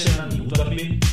Shenzhen y Utah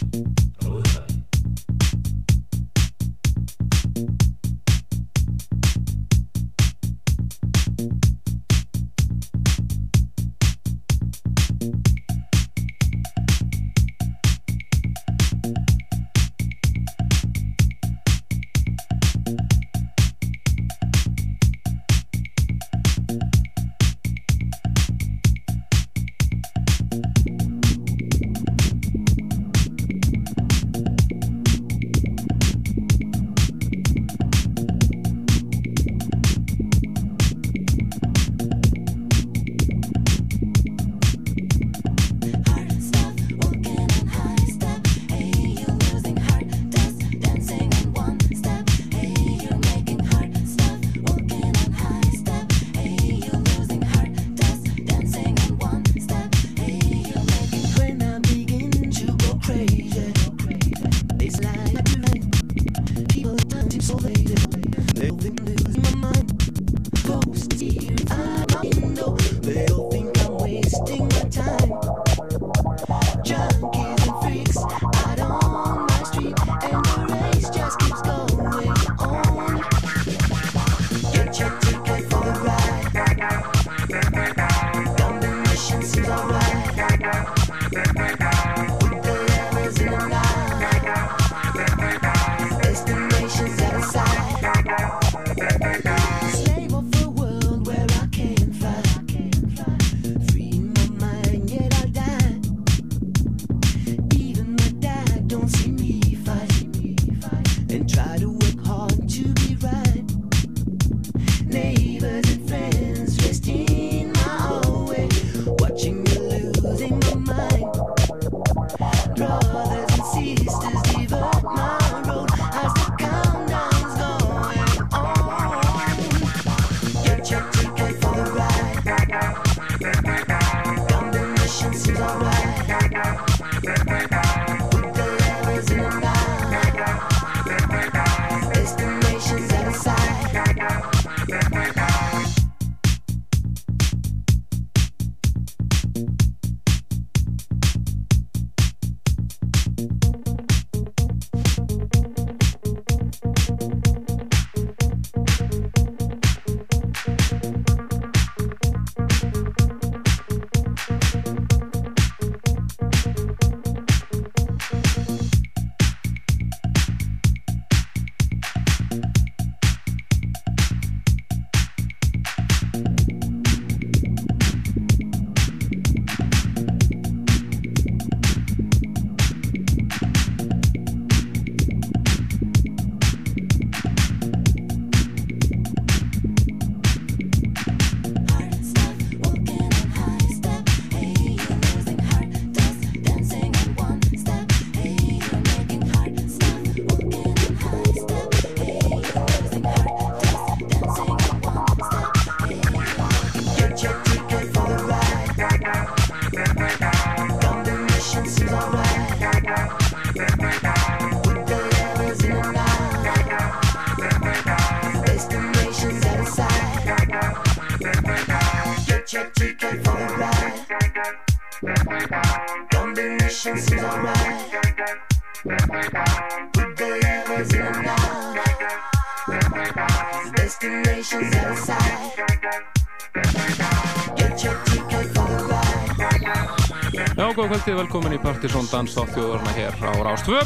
velkomin í Partisón Danstátt þjóðurna hér á Rástvö.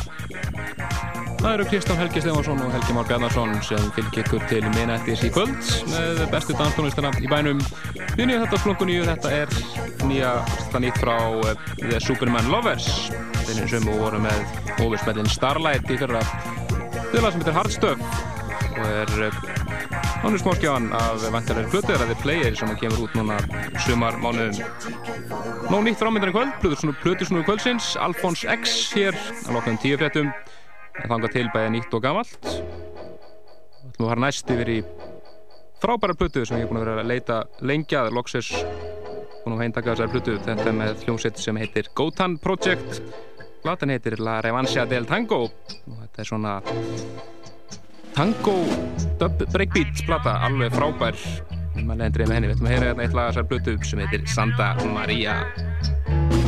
Það eru Kristján Helgi Stefansson og Helgi Már Bjarnarsson sem fylgir ykkur til minnættis í kvöld með bestu danstónlistana í bænum. Við nýjum þetta slungu nýju, þetta er nýja, nýtt frá uh, The Superman Lovers. Þeirri sem voru með óverspellin Starlight í fyrra þjóðlega sem heitir Hardstuff og er Hann er smáskjáðan af vantarlega plötu, það er The Player sem kemur út núna sumar mánuðum. Nó nýtt frámyndar í kvöld, plötu svona kvöldsins, Alphonse X hér, að loknum tíu fréttum, en þanga til bæði nýtt og gamalt. Það að fara næst yfir í frábæra plötu sem ég er búin að vera að leita lengjað, loksis, búin að heintaka þessari plötu, þetta er með hljómsett sem heitir Gotan Project, platan heitir La Revancha del Tango, og þetta er svona tango dub breakbeat plata, alveg frábær maður dreif með henni, við ætlum að heyra hérna eitt lag sem heitir Santa Maria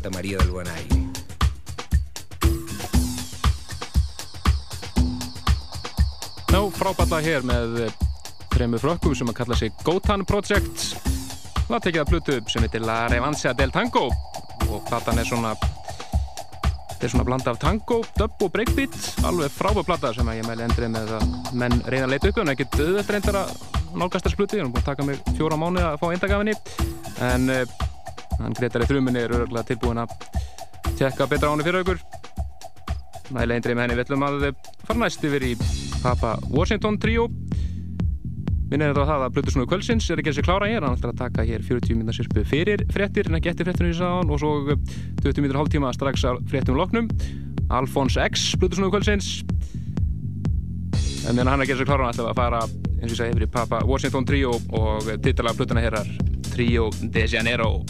Santa María del Buen Aire. Ná, fráballa hér með þremur frökkum sem að kalla sig Gotan Project. Það tekið að plutu sem heitir La Revancia del Tango. Og platan er svona þetta er svona blanda af tango, dub og breakbeat. Alveg frábæð plata sem að ég mæli endrið með að menn reyna að leita upp en ekkert auðvitað reyndar að nálgast þess plutu ég er búin að taka mig fjóra mánu að fá eindagafinni. En hann Gretari Þruminni er örgulega tilbúin að tjekka betra á henni fyrir aukur mæli endrið með henni. Við ætlum að fara næst yfir í Papa Washington trio. Minn er þetta á það að Plutusnúi Kvölsins er ekki að sé klára hér, hann ætlar að taka hér 40 minna sirpu fyrir frettir en ekki eftir frettinu í sáðan og svo 20 minnir hálftíma strax að frettum loknum. Alfons X Plutusnúi Kvölsins en meðan hann er ekki að sé klára hann ætlar að fara eins og ég segi yfir í Papa Washington trio og titala Plutuna hérar Trio de Janeiro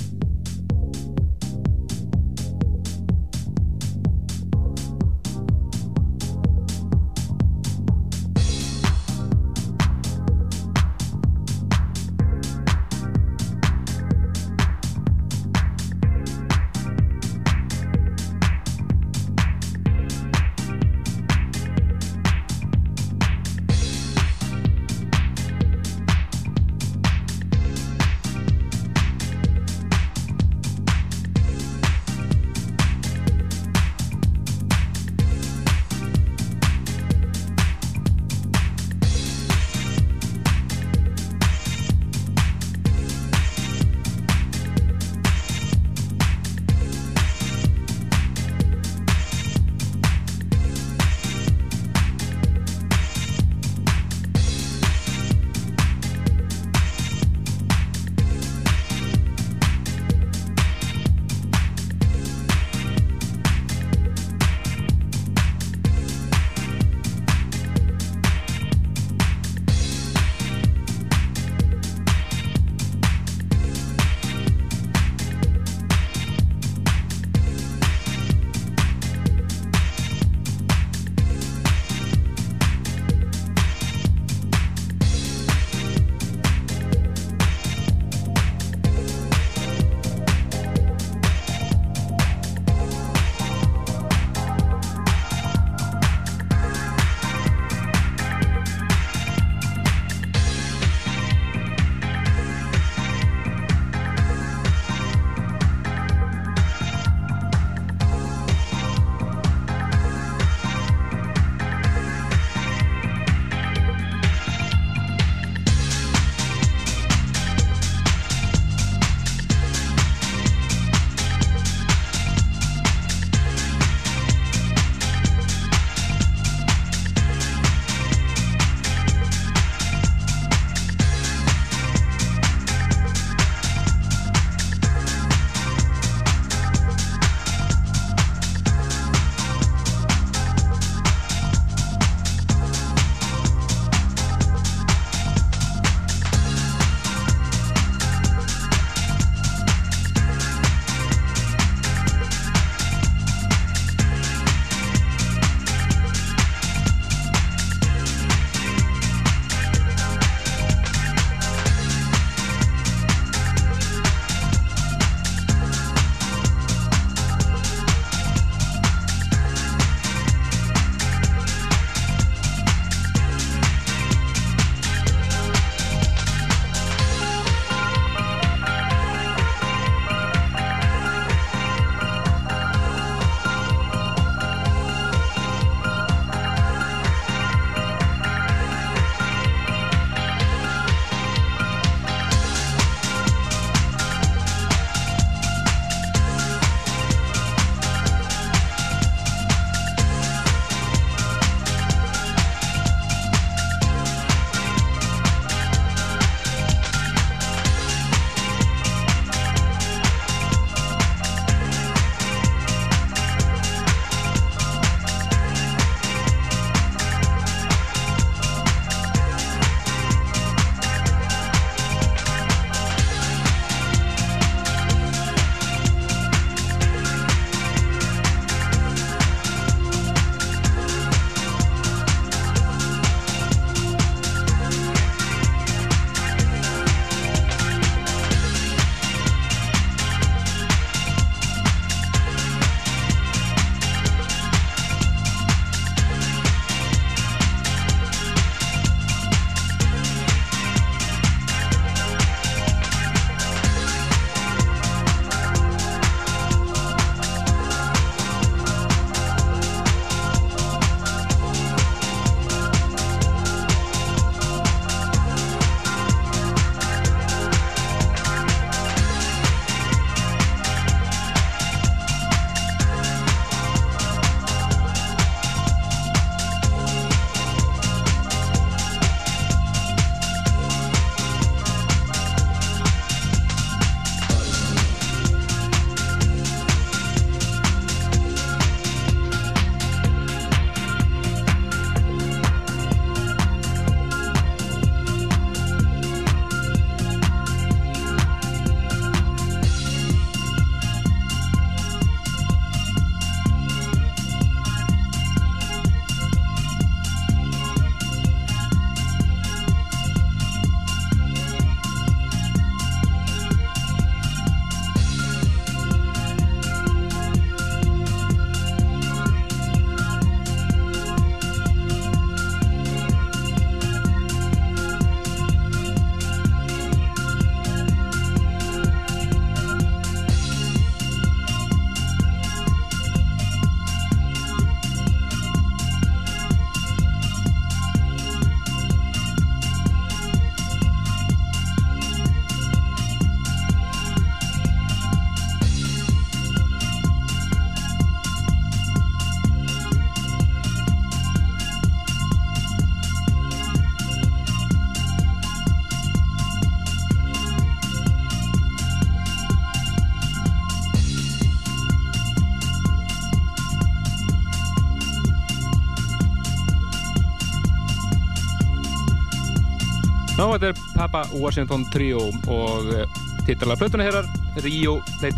Papa Washington Trio og uh, titala plötuna hérar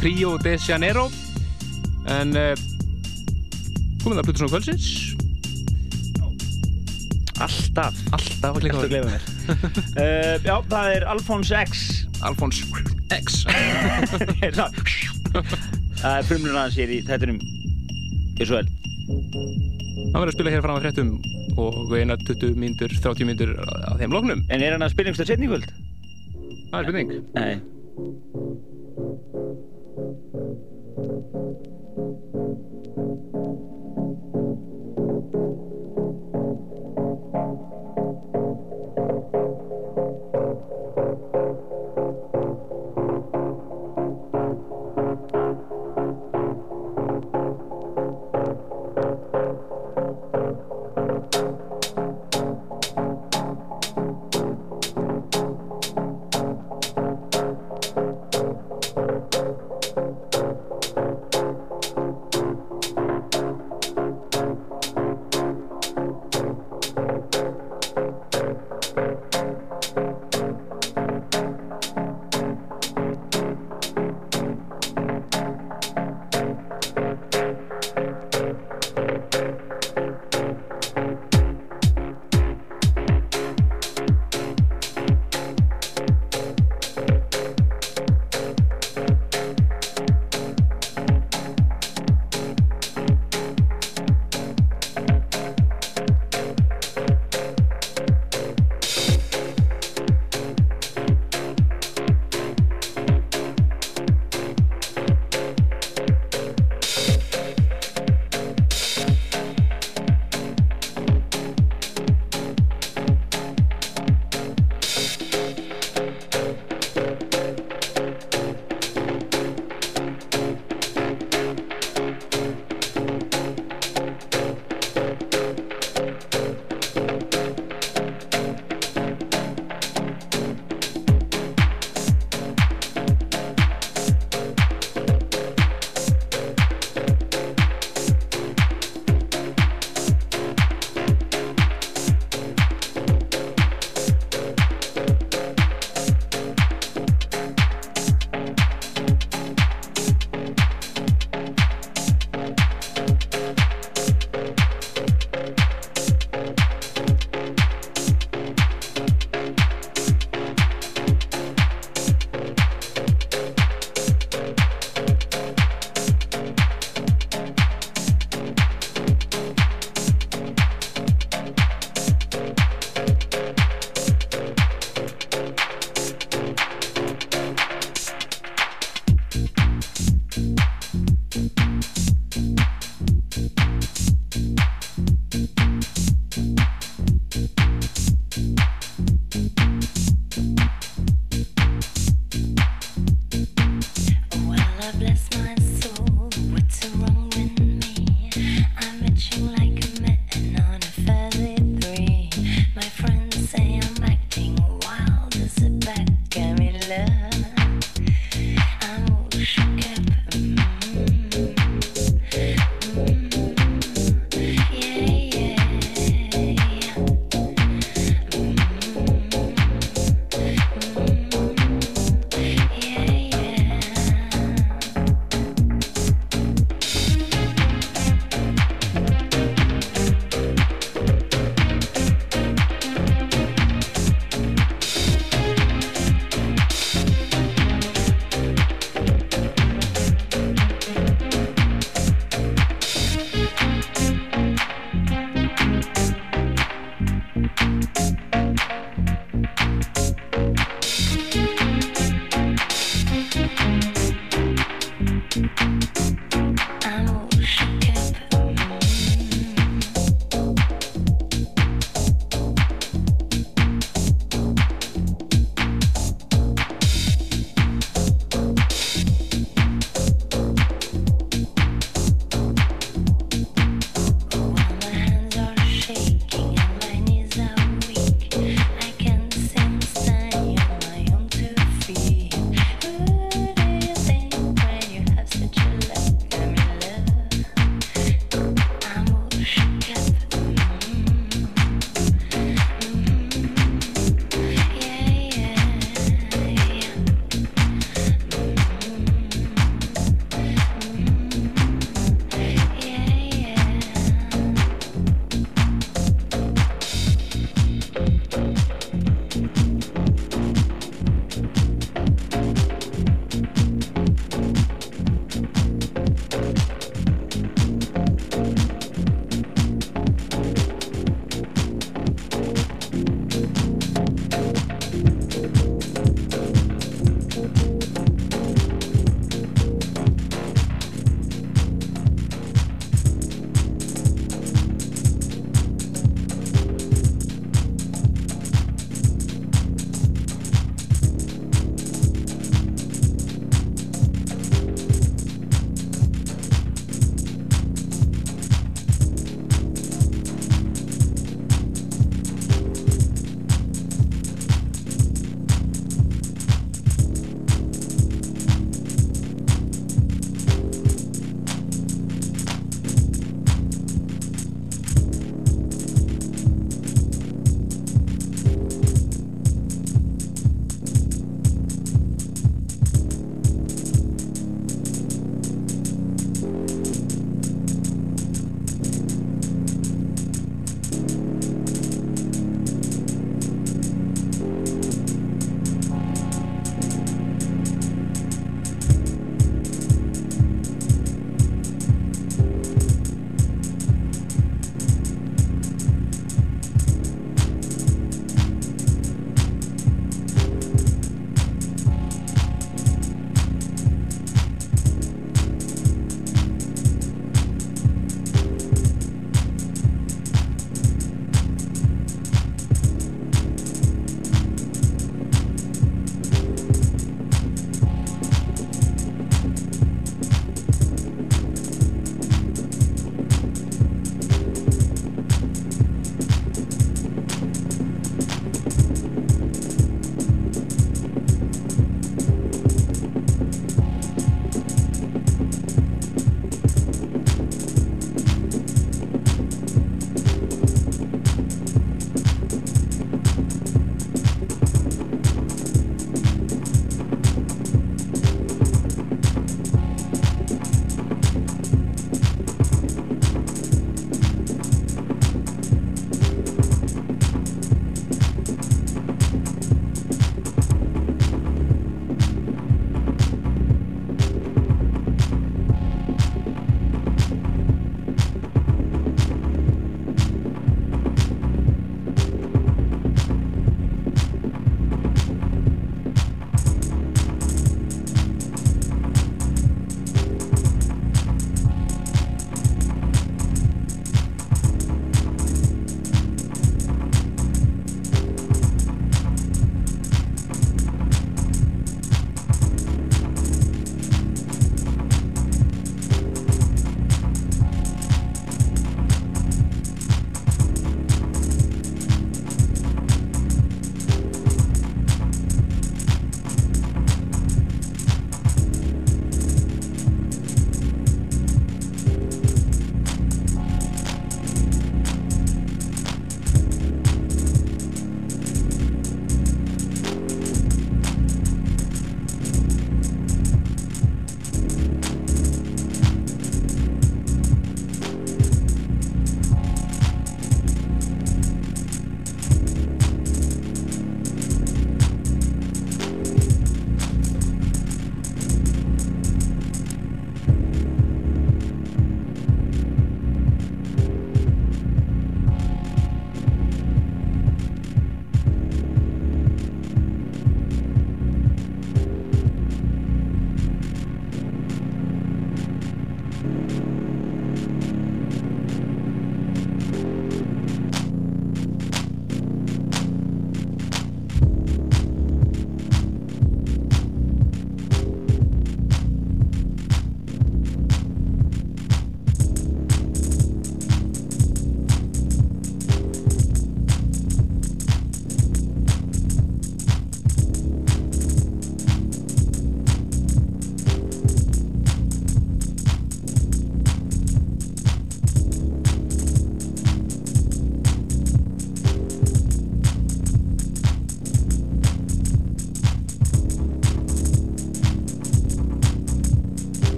Trio de Janeiro. En uh, komum það plötuna svona kvöldsins. Alltaf. Alltaf að klika mér? Uh, Já, það er Alphonse X. Alfons X. Það? Er frumlun hans hér í þettunum Gjör svo vel hann verður að spila hér fram að frettum og eina 20 myndur, 30 myndur á þeim loknum. En er hann að spila einhverstað setni í völd? Það er spurning. Nei.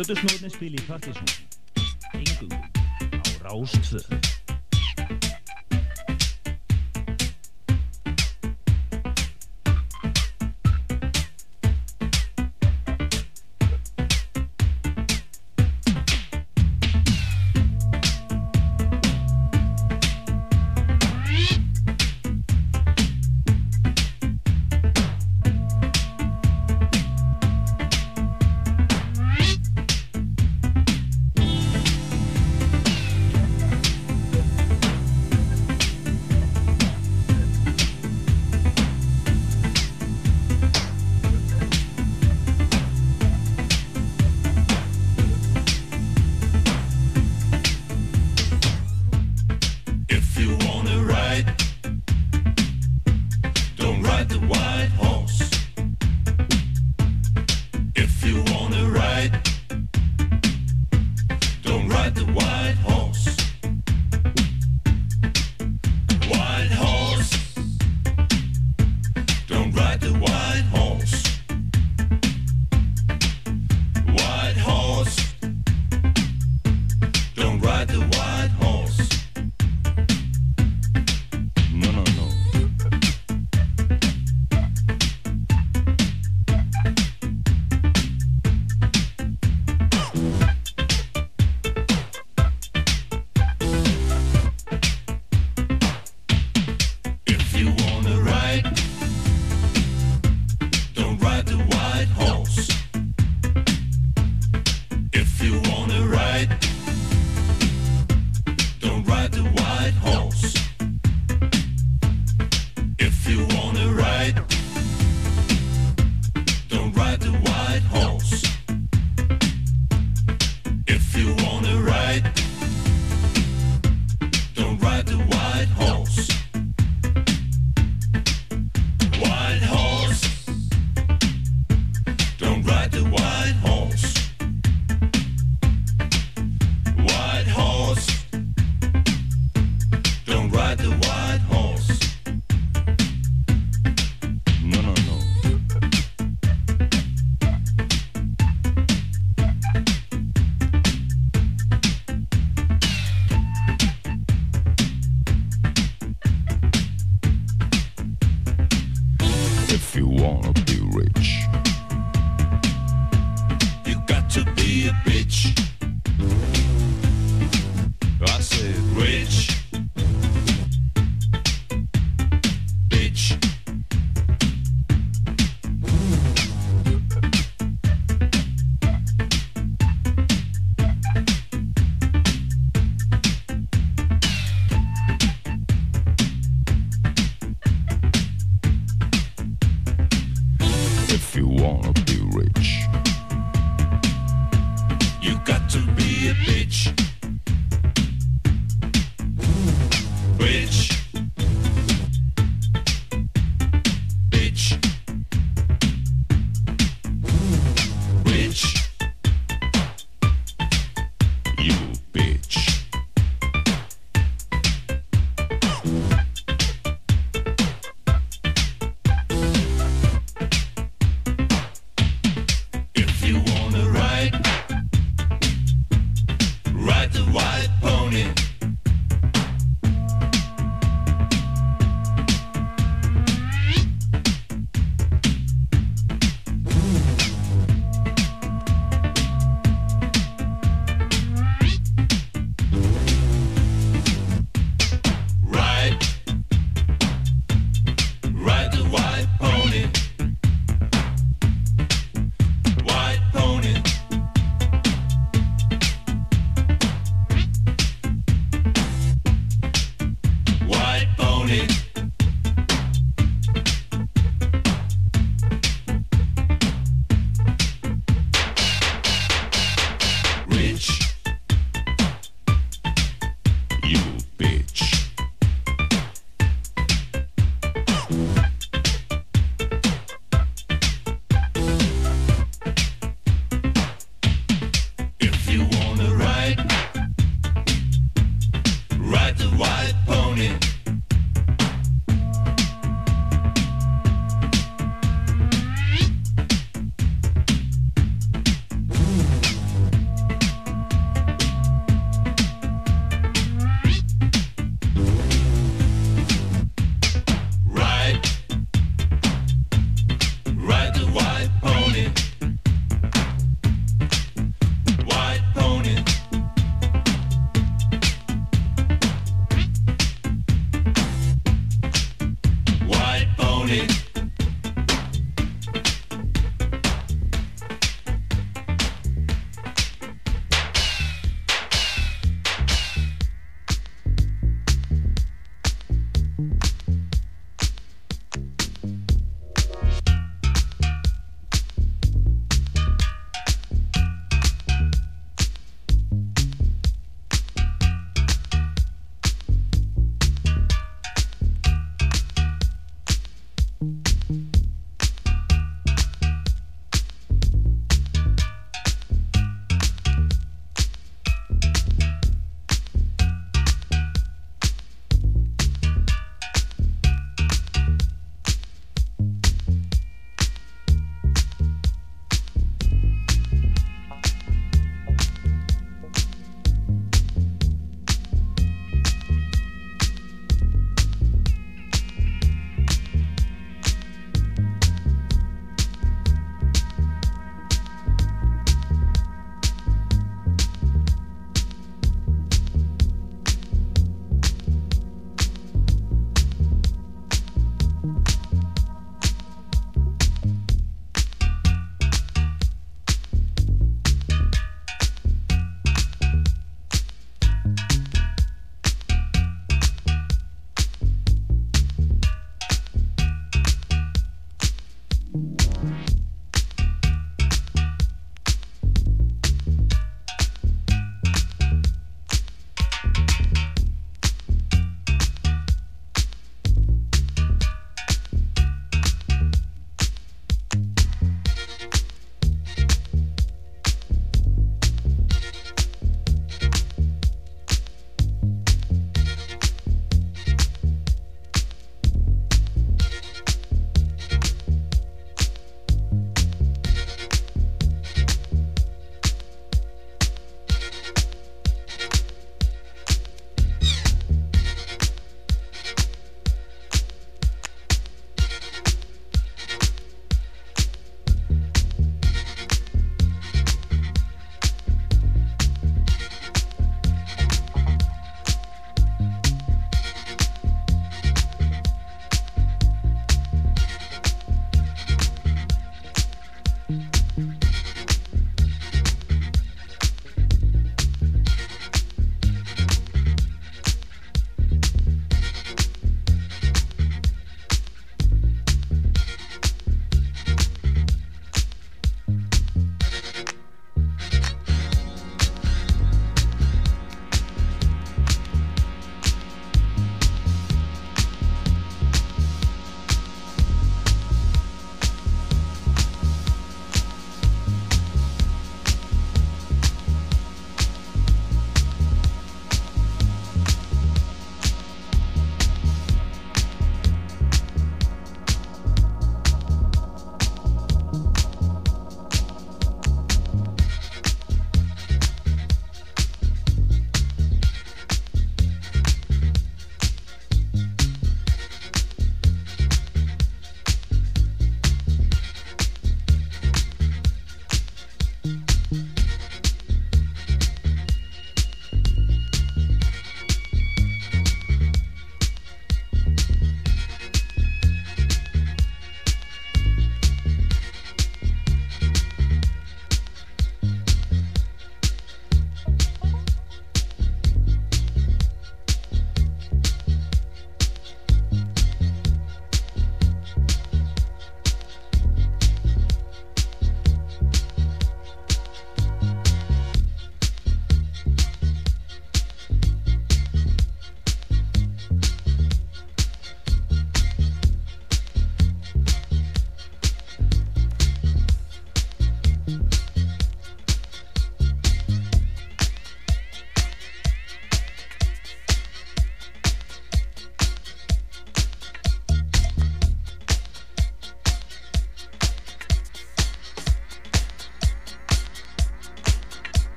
Plötusnóðnir spil í partysónu. Engum á Rástvö.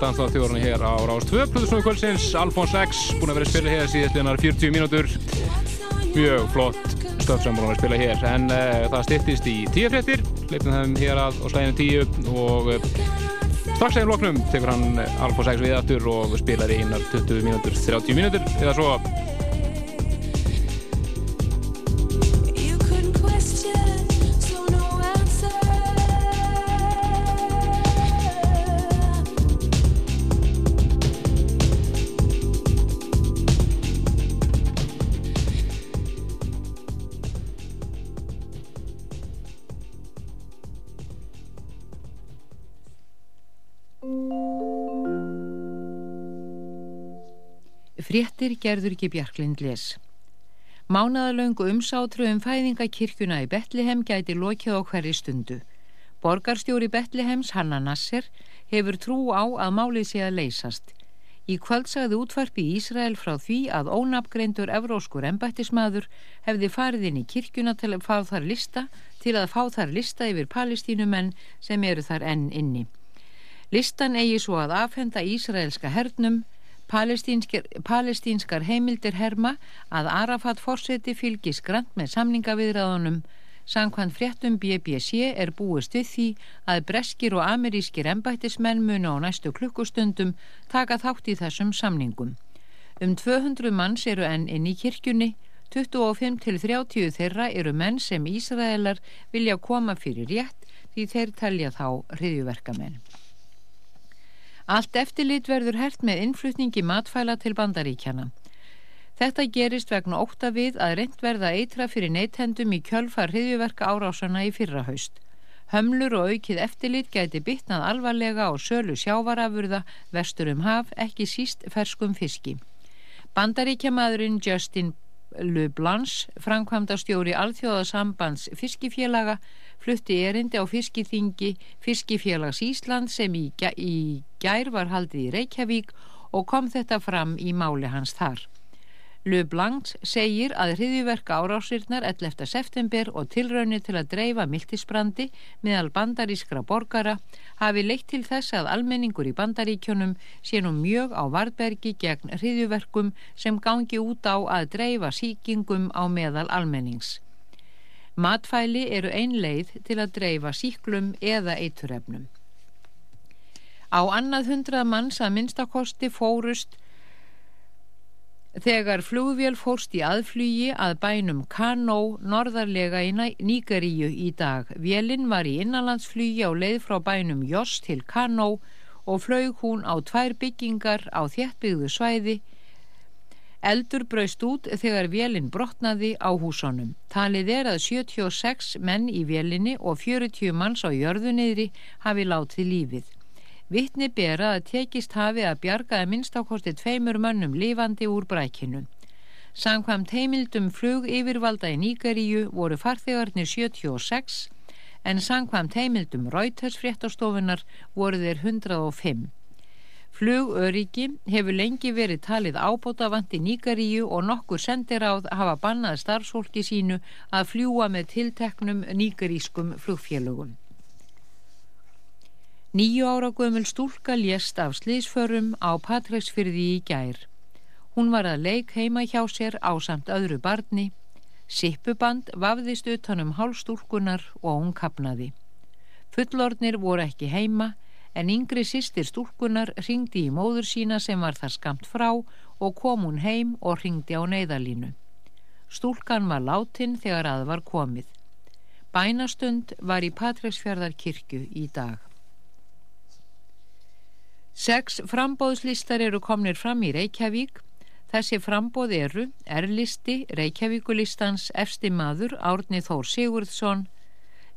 Partisón dansa á þjórunni hér á Rás 2 Plutusnúi kvöldsins, Alfons X búin að vera að spila hér síðast innar 40 mínútur. Mjög flott stöf sem búin að spila hér. En uh, það styttist í 10 fréttir. Leipnum þeim hér að og slæðinu 10 og uh, strax segum loknum tekur hann Alfons X við aftur og spilar í innar 20 mínútur 30 mínútur. Eða svo Fréttir gerður ekki Bjarklind les. Mánaðalöngu umsátru um fæðingakirkjuna í Betlehem gæti lokið á hverri stundu. Borgarstjóri Betlehems, Hanna Nasser, hefur trú á að málið sé að leysast. Í kvöld sagði útvarpi í Ísrael frá því að ónafgreindur evróskur embættismadur hefði farið inn í kirkjuna til að fá þar lista til að fá þar lista yfir palestínumenn sem eru þar enn inni. Listan eigi svo að afhenda Ísraelska hernum Palestínskar, palestínskar heimildir herma að Arafat fórseti fylgis grant með samningaviðræðunum. Sankvæmt fréttum BBC er búist við því að breskir og amerískir embættismenn muni á næstu klukkustundum taka þátt í þessum samningum. Um 200 manns eru enn inn í kirkjunni, 25 til 30 þeirra eru menn sem Ísraelar vilja koma fyrir rétt því þeir telja þá hriðjuverkamenn. Allt eftirlit verður hert með innflutningi matfæla til bandaríkjana. Þetta gerist vegna ótta við að reynd verða eitra fyrir neythendum í kjölfar hriðjuverka árásana í fyrra haust. Hömlur og aukið eftirlit gæti bitnað alvarlega á sölu sjávarafurða vestur um haf, ekki síst ferskum fiski. Bandaríkjamaðurinn Justin LeBlanche, framkvæmdastjóri Alþjóðasambands fiskifélaga, flutti erindi á fiskiþingi Fiskifélags Ísland sem í, í gær var haldið í Reykjavík og kom þetta fram í máli hans þar. LeBlanc segir að hriðjuverka árásirnar 11. september og tilraunir til að dreifa miltisbrandi meðal bandarískra borgara hafi leitt til þess að almenningur í bandaríkjónum sé nú mjög á varðbergi gegn hriðjuverkum sem gangi út á að dreifa síkingum á meðal almennings. Matfæli eru ein leið til að dreifa síklum eða eiturefnum. Á annað hundrað manns að minnstakosti fórust þegar flugvél fórst í aðflugi að bænum Kano norðarlega í Nígeríu í dag. Vélinn var í innanlandsflugi á leið frá bænum Jos til Kano og flög hún á tvær byggingar á þéttbyggðu svæði. Eldur braust út þegar vélinn brotnaði á húsunum. Talið er að 76 menn í vélinni og 40 manns á jörðunniðri hafi látið lífið. Vittni bera að tekist hafi að bjargaði minnstakosti tveimur mönnum lifandi úr brækinu. Samkvæmt heimildum flug yfirvalda í Níkaríu voru farþegarnir 76 en samkvæmt heimildum Reuters fréttastofunar voru þeir 105. Flugöryggi hefur lengi verið talið ábótavant í Níkaríu og nokkur sendiráð hafa bannað starfsfólki sínu að fljúa með tilteknum níkarískum flugfélögum. Níu ára gömul stúlka lést af slísförum á Patræksfyrði í gær. Hún var að leik heima hjá sér á samt öðru barni. Sippuband vafðist utanum hálstúlkunar og hún kapnaði. Fullornir voru ekki heima en yngri sýstir stúlkunar ringdi í móður sína sem var þar skamt frá og kom hún heim og ringdi á neyðalínu. Stúlkan var látin þegar að var komið. Bænastund var í Patræksfjörðar kirkju í dag. Sex frambóðslistar eru komnir fram í Reykjavík. Þessi frambóð eru R-listi Reykjavíkulistans efsti maður Árni Þór Sigurðsson,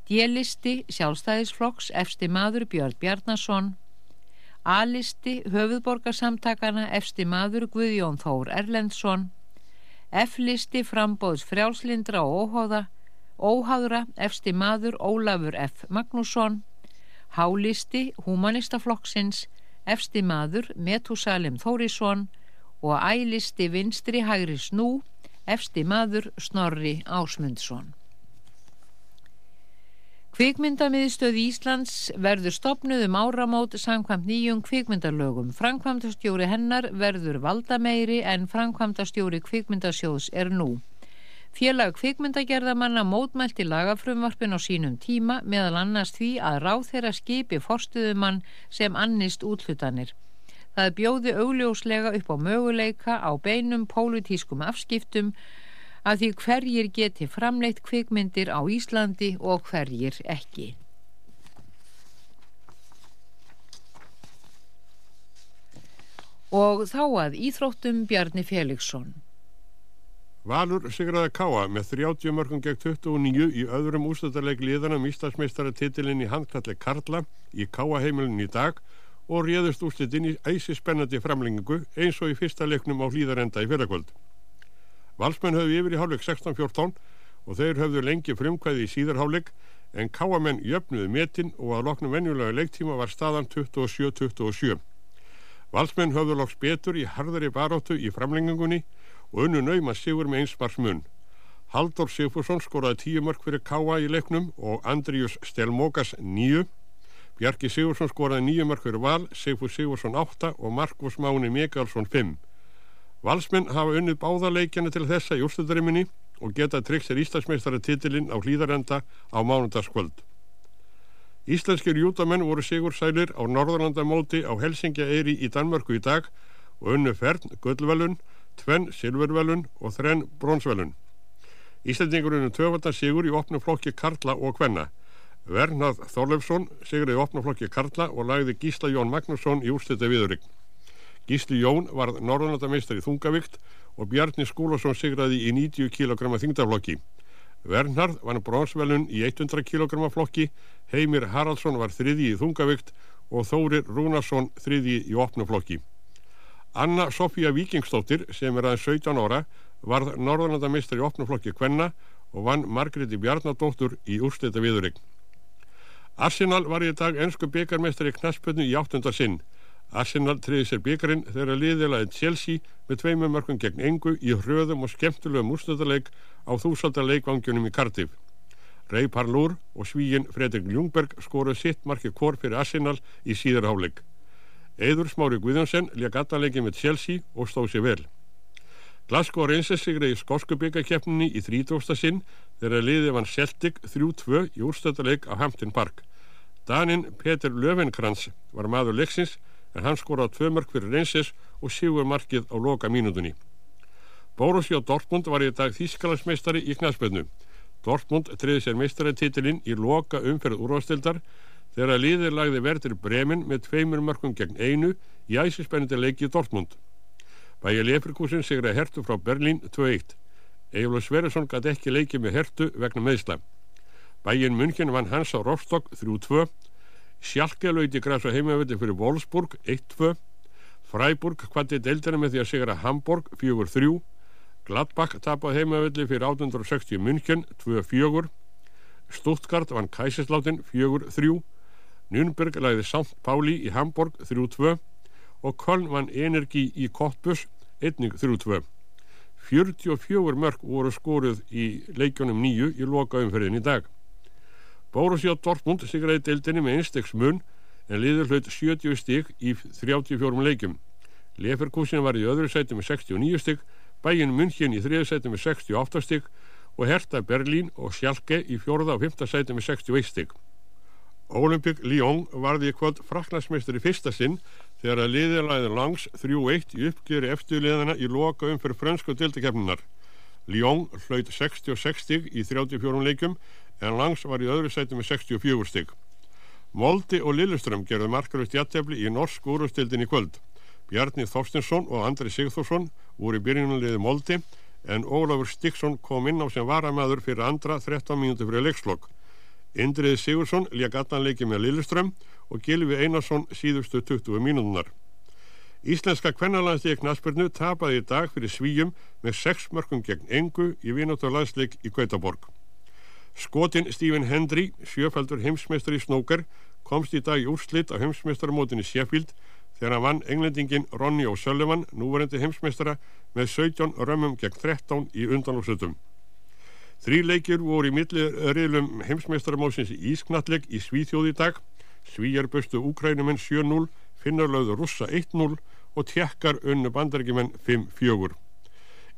D-listi sjálfstæðisflokks efsti maður Björn Bjarnason, A-listi höfuðborgarsamtakana efsti maður Guðjón Þór Erlendsson, F-listi frambóðs frjálslindra og óháða, óháðra efsti maður Ólafur F. Magnússon, H-listi humanistaflokksins efsti maður Metúsalim Þórisson og ælisti vinstri hægri snú efsti maður Snorri Ásmundsson. Kvikmyndamiðstöð Íslands verður stopnuð um áramót samkvæmt nýjum kvikmyndalögum. Frankvamdastjóri hennar verður valdameiri en frankvamdastjóri kvikmyndasjóðs er nú. Félag kvikmyndagerðamanna mótmælti lagafrumvarpin á sínum tíma meðal annars því að ráð þeirra skipi forstuðumann sem annist útlutanir. Það bjóði augljóslega upp á möguleika á beinum pólitískum afskiptum að því hverjir geti framleitt kvikmyndir á Íslandi og hverjir ekki. Og þá að Íþróttum Bjarni Felixson. Valur sigraði Káa með 30 mörgum gegn 29 í öðrum ústættarleik liðana um Íslandsmeistaratitilinn í handkalli Karla í Káa heimilin í dag og réðust úrslitin í æsi spennandi framlengingu eins og í fyrsta leiknum á hlýðarenda í fyrrakvöld. Valsmenn höfðu yfir í hálfleik 16-14 og þeir höfðu lengi frumkvæði í síðarhálfleik en káamenn jöfnuðu metin og að loknum venjulega leiktíma var staðan 27-27. Valsmenn höfðu loks betur í harðari baróttu í framlengingunni og unnu nauma sigur með einsmars mun. Haldur Sigfússon skoraði tíu mörg fyrir káa í leiknum og Andrius Stelmókas nýju. Bjarki Sigursson skoraði nýju mörg fyrir val, Sigfús Sigursson átta og Markus Máni Mikalsson fimm. Valsmenn hafa unnið báðarleikjana til þessa í úrstöldarimminni og geta tryggt sér Íslandsmeistara titilinn á hlýðarenda á mánundagskvöld. Íslenskir jútamenn voru sigur sælir á Norðurlandamóti á Helsingja Eyri í Danmörku í dag og unnu fern gullvelun, tvenn silvervelun og þrenn bronsvelun. Íslandingur unnu töfaldar sigur í opnum flokki Karla og Kvenna. Vernað Þorlefsson sigur í opnum flokki Karla og lagði Gísla Jón Magnusson í úrstölda viðurign. Gísli Jón varð norðanlandameistar í þungavikt og Bjarni Skúlason sigraði í 90 kg þingdaflokki. Vernharð vann bronsvelun í 100 kg flokki, Heimir Haraldsson var þriði í þungavikt og Þórir Rúnarsson þriði í opnuflokki. Anna Sofía Víkingstóttir sem er aðeins 17 ára varð norðanlandameistar í opnuflokki Kvenna og vann Margreti Bjarnadóttur í úrslita viðurregn. Arsenal var í dag ennsku byggarmeistar í knaspötnu í áttundar sinn. Arsenal triði sér byggarinn þegar liðilaði Chelsea með tveimum mörgum gegn engu í hröðum og skemmtilegum úrstöðarleik á þúsaldarleikvangjunum í Cardiff. Ray Parlour og svíin Fredrik Ljungberg skoruð sitt marki kór fyrir Arsenal í síðarháleik. Eður Smári Guðjónsson leik aðanleiki með Chelsea og stóð sér vel. Glasgow Rangers sigriði skosku byggakefninni í þrítrósta sinn þegar liðið vann Celtic 3-2 í úrstöðarleik á Hampton Park. Danin Peter Löfenkrans var maður leiksins en hann skoraði tvö mörg fyrir Reynsins og sígur markið á loka mínútunni. Borussia Dortmund var í dag þýskalansmeistari í knæspöðnu. Dortmund triði sér meistaratitilinn í loka umferð úrvastildar þegar að liðir lagði verður Bremen með tveimur mörgum gegn einu í æsispennandi leiki Dortmund. Bæja Leifrikúsin sigraði hertu frá Berlín 2-1. Eiflur Sverjesson gæti ekki leikið með hertu vegna meðsla. Bæjin München vann hans á Rostock 3-2 Sjálke lauti græs á heimavelli fyrir Wolfsburg 1-2 Freiburg kvatti deildina með því að sigra Hamburg 4-3 Gladbach tapaði heimavelli fyrir 860 München 2-4 Stuttgart vann Kæsislátin 4-3 Nürnberg lagði St. Pauli í Hamburg 3-2 og Köln vann Energi í Kottbus 1-3 44 mörg voru skoruð í leikjónum nýju í loka umferðin í dag Borussia Dortmund sigraði deildinni með einstegs mun en liður hlaut 70 stygg í 34 leikum. Leferkusin var í öðru sæti með 69 stygg, bæinn München í þriðu sæti með 68 stygg og Hertha Berlín og Schalke í fjórða og fymta sæti með 61 stygg. Olympic Lyon varði í kvöld fraknarsmeistur í fyrsta sinn þegar að liðilæðin langs 3-1 í uppgjöri eftirliðana í loka um fyrir frönsku dildakefninar. Lyon hlaut 66 stygg í 34 leikum en Langs var í öðru sæti með 64 stygg. Moldi og Lilleström gerði markarust jættefli í norsk úrustildin í kvöld. Bjarni Þorstinsson og Andri Sigþórsson voru í byrjunarliði Moldi en Ólafur Stíksson kom inn á sem varamæður fyrir andra 13 mínúti fyrir leikslokk. Indriði Sigursson lék allanleiki með Lilleström og Gilvi Einarsson síðustu 20 mínútunar. Íslenska kvennalandstík Naspurnu tapaði í dag fyrir svíjum með 6 mörgum gegn engu í vinóttu landsleik í Gautaborg. Skotin Stephen Hendry, sjöfaldur heimsmeistar í snókar, komst í dag í úrslitt á heimsmeistarmótinni Sheffield þegar hann vann englendingin Ronny O'Sullivan, núvarendi heimsmeistara, með 17 römmum gegn 13 í undanlóksutum. Þrý leikir voru í millirriðlum heimsmeistaramósins í Ísknalleg í Svíþjóð í dag. Svíjar böstu Úkrænumenn 7-0, Finnarlauðu Russa 1-0 og tjekkar unnu bandarækjumenn 5-4.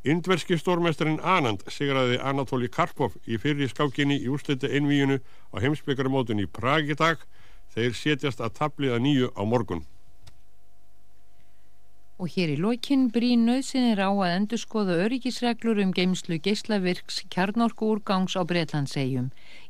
Indverski stórmeisterinn Anand sigraði Anatoli Karpov í fyrri skákinni í úrsliti einvíinu á heimsbyggaramótun í Prag í dag. Þeir setjast að tabliða nýju á morgun. Og hér í lokinn brín nöðsynir á að endurskoða öryggisreglur um geimslu geislavirks kjarnorku úrgangs á Breitlandsegjum.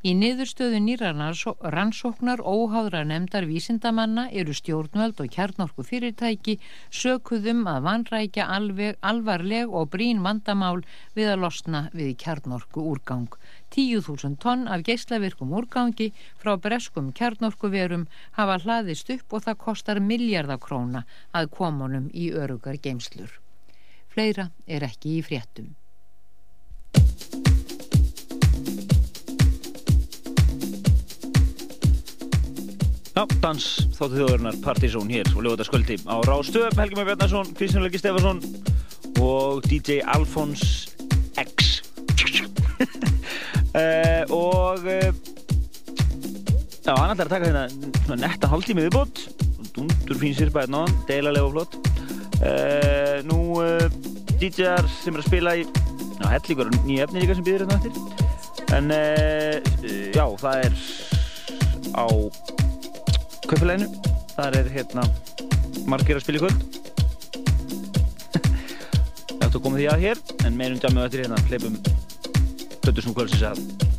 Í niðurstöðu nýra rannsóknar óháðra nefndar vísindamanna eru stjórnvöld og kjarnorku fyrirtæki sökuðum að vanrækja alveg, alvarleg og brín vandamál við að losna við kjarnorku úrgang. 10.000 tonn af geislavirkum úrgangi frá breskum kjarnorkuverum hafa hlaðist upp og það kostar miljardakróna að komunum í örugar geimslur. Fleira er ekki í fréttum. Já, dans þáttu þjóðurinnar Partizón hér og lögutaskvöldi á Rástöp, Helgi Már Bjarnarsson, Kristján Helgi Stefansson og DJ Alfons X uh, og uh, já, hann ætlar að taka hérna netta hálftímið viðbútt dundur fín sirpa hérna deilalega og flott. Uh, nú DJ-ar sem er að spila í já, hellingur nýja efni líka sem býðir hérna eftir. En já, það er á kaupileginu þar er hérna margir að spila í kvöld. Það ættu að koma því að hér en meirum dæmið eftir hérna hleypum Plötusnum kvöldsins að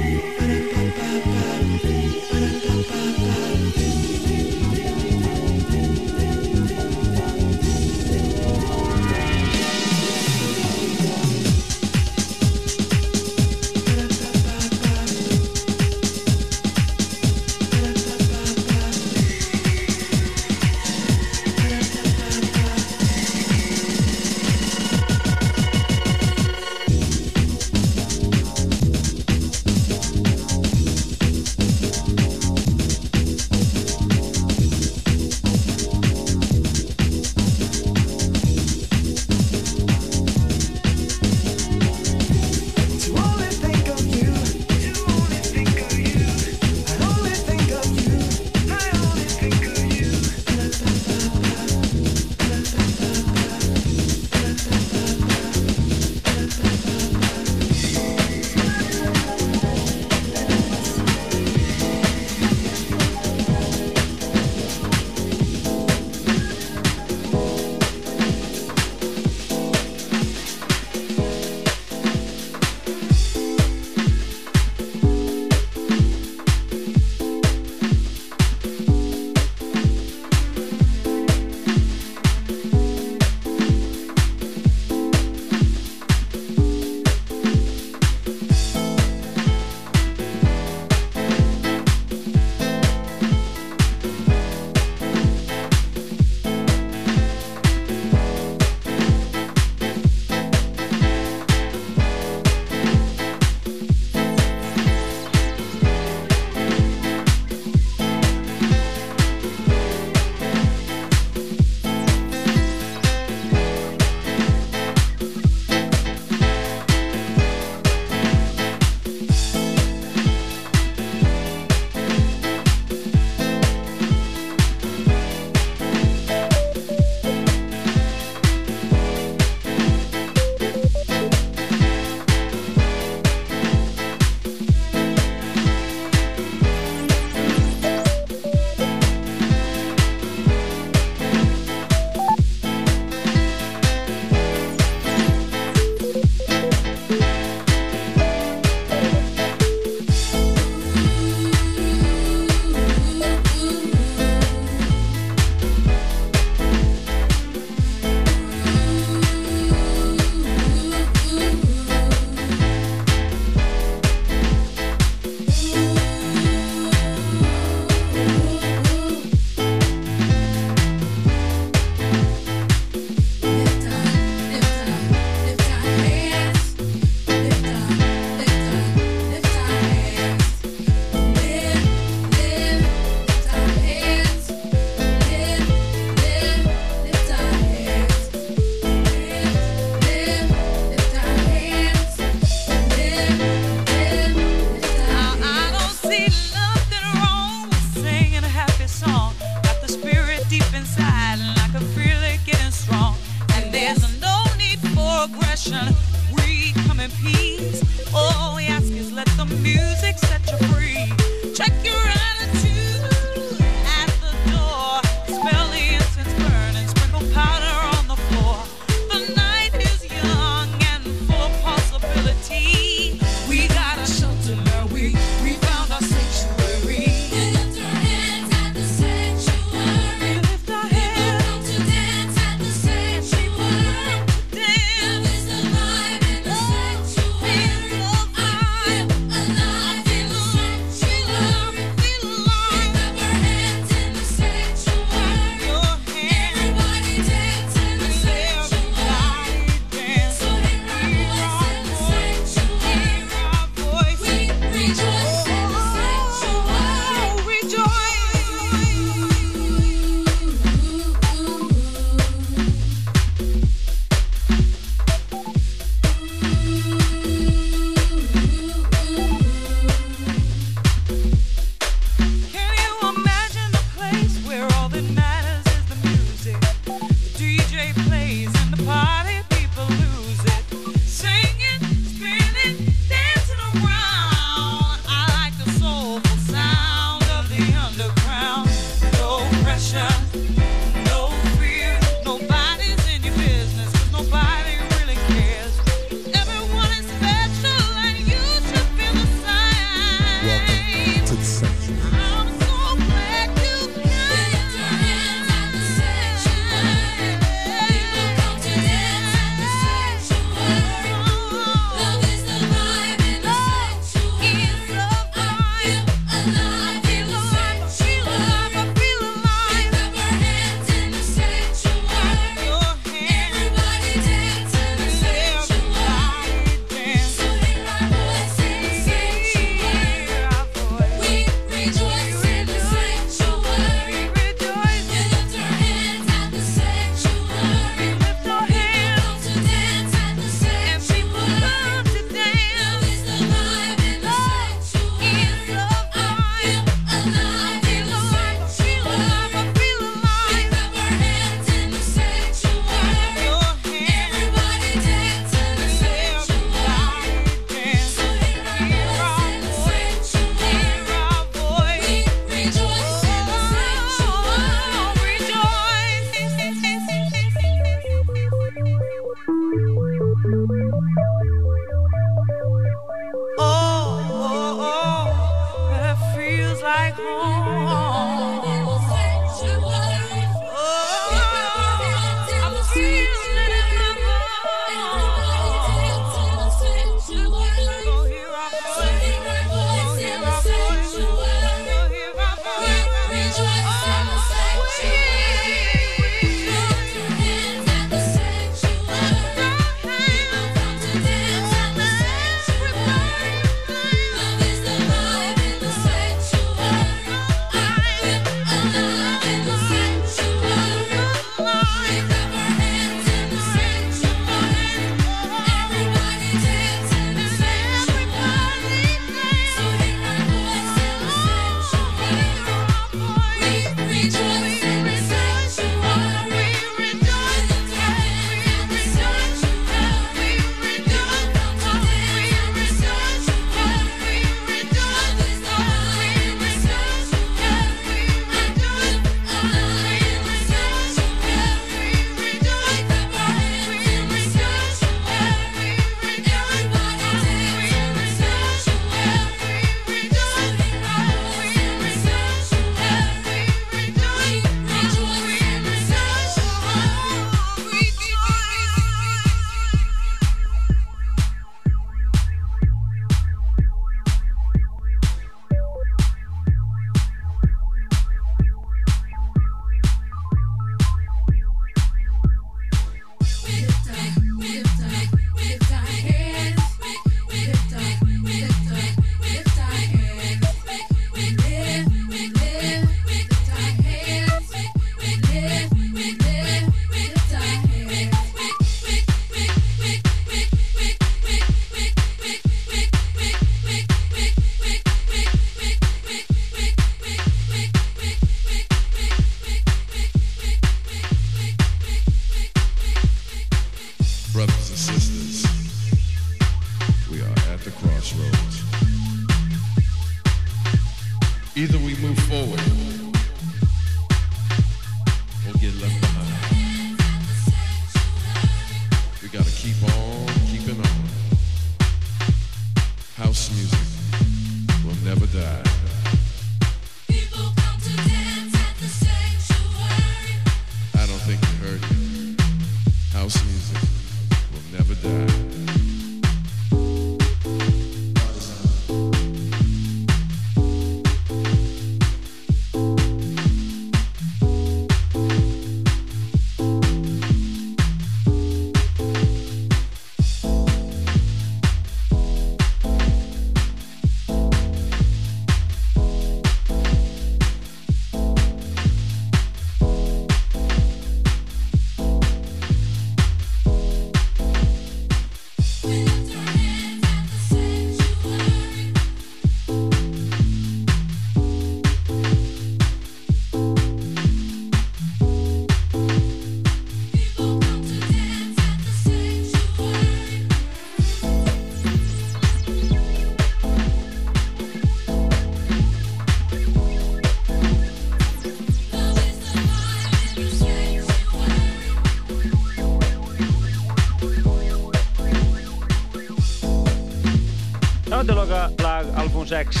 6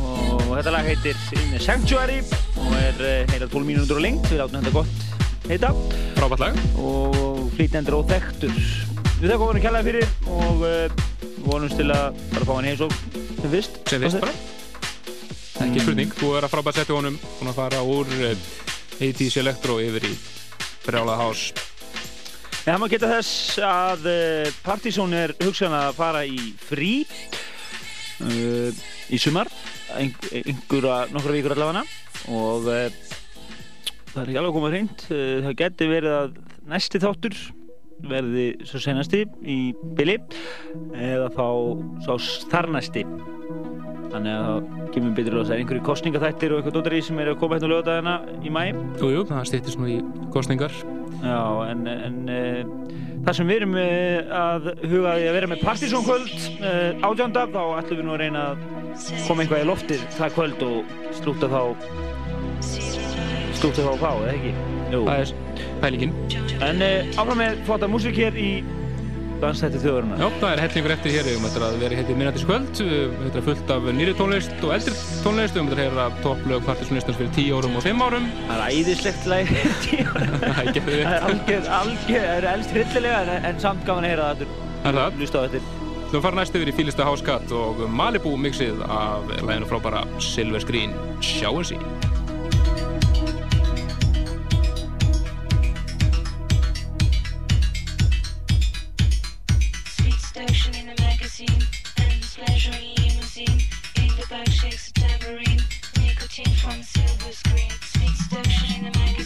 og þetta lag heitir In the Sanctuary og er eh, heila 12 mínútur á lengt við látum þetta gott heita. Frábært lag. Og flýtendur og þekktur. Við þakkum hann að kella það fyrir og eh, vonumst til að bara fá hann heim svo sem fyrst. Sem fyrst bara. ekki mm. spurning, þú er að frábært setja honum og fara úr eh, 80's Electro yfir í Brjálaða Hás. Það ja, maður geta þess að Partizón er hugsan að fara í frí í sumar, einhverja nokkra vikur allavega og uh, það er ekki alveg komað hreint. Uh, það geti verið að næsti þáttur verði svo senasti í Billy eða þá sá þarnæsti. Þannig að það kemur betur að það er einhverju kostningaþættir og eitthvað dótari sem er að koma hérna á lögadagina í mæ. Jú, jú, það stýttist nú í kostningar. Já, en, en uh, það sem við erum að huga að vera með Partizón kvöld uh, átjönda, þá ætlum við nú að reyna að koma eitthvað í loftið það kvöld og slúta þá slúta þá á, eða ekki? Jú. Það er pælingin. En áfram með flotta músík hér í Dansætti þjóðurna. Já, það er hellingur eftir hér, við höfum þetta að vera hér til minnættis kvöld, þetta er fullt af nýri tónlist og eldri tónlist, við höfum þetta að heyra topplög Partizónistans fyrir 10 árum og 5 árum. Það er æðislegt lag, 10 árum. Það er við. Það algjör, algjör, það er elst hryllilega en, en samt gaman að heyra það aftur. Er það? Þú erum farin næst yfir í Fílista Háskatt og Malibu mixið af læginu frábæra Silver Screen Sjáum sí. Sweet station in a magazine, endless pleasure in limousine. In the back shakes a tambourine, nicotine from silver screen. Sweet station in a magazine,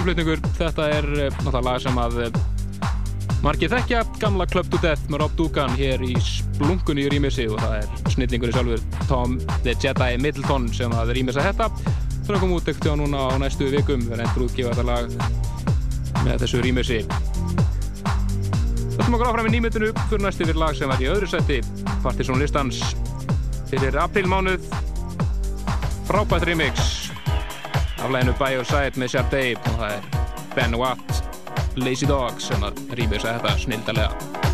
frumflutningur, þetta er eh, náttúrulega lag sem að eh, margir þekkja, gamla Club to Death með Rob Dugan hér í splunkunni í rýmissi og það er snillingur í sjálfur Tom the Jedi Middleton sem að rýmissa þetta það er að koma út ekkert á núna á næstu vikum við reyndur útgefa þetta lag með þessu rýmissi. Þetta maður áfram í nýmyndinu fyrir næstu fyrir lag sem var í öðru seti Partisan listans fyrir aprílmánuð. Frábært remix læginu By Your Side með Sharday. Og það er Ben Watt Lazy Dog sem að rýmur sér þetta snildalega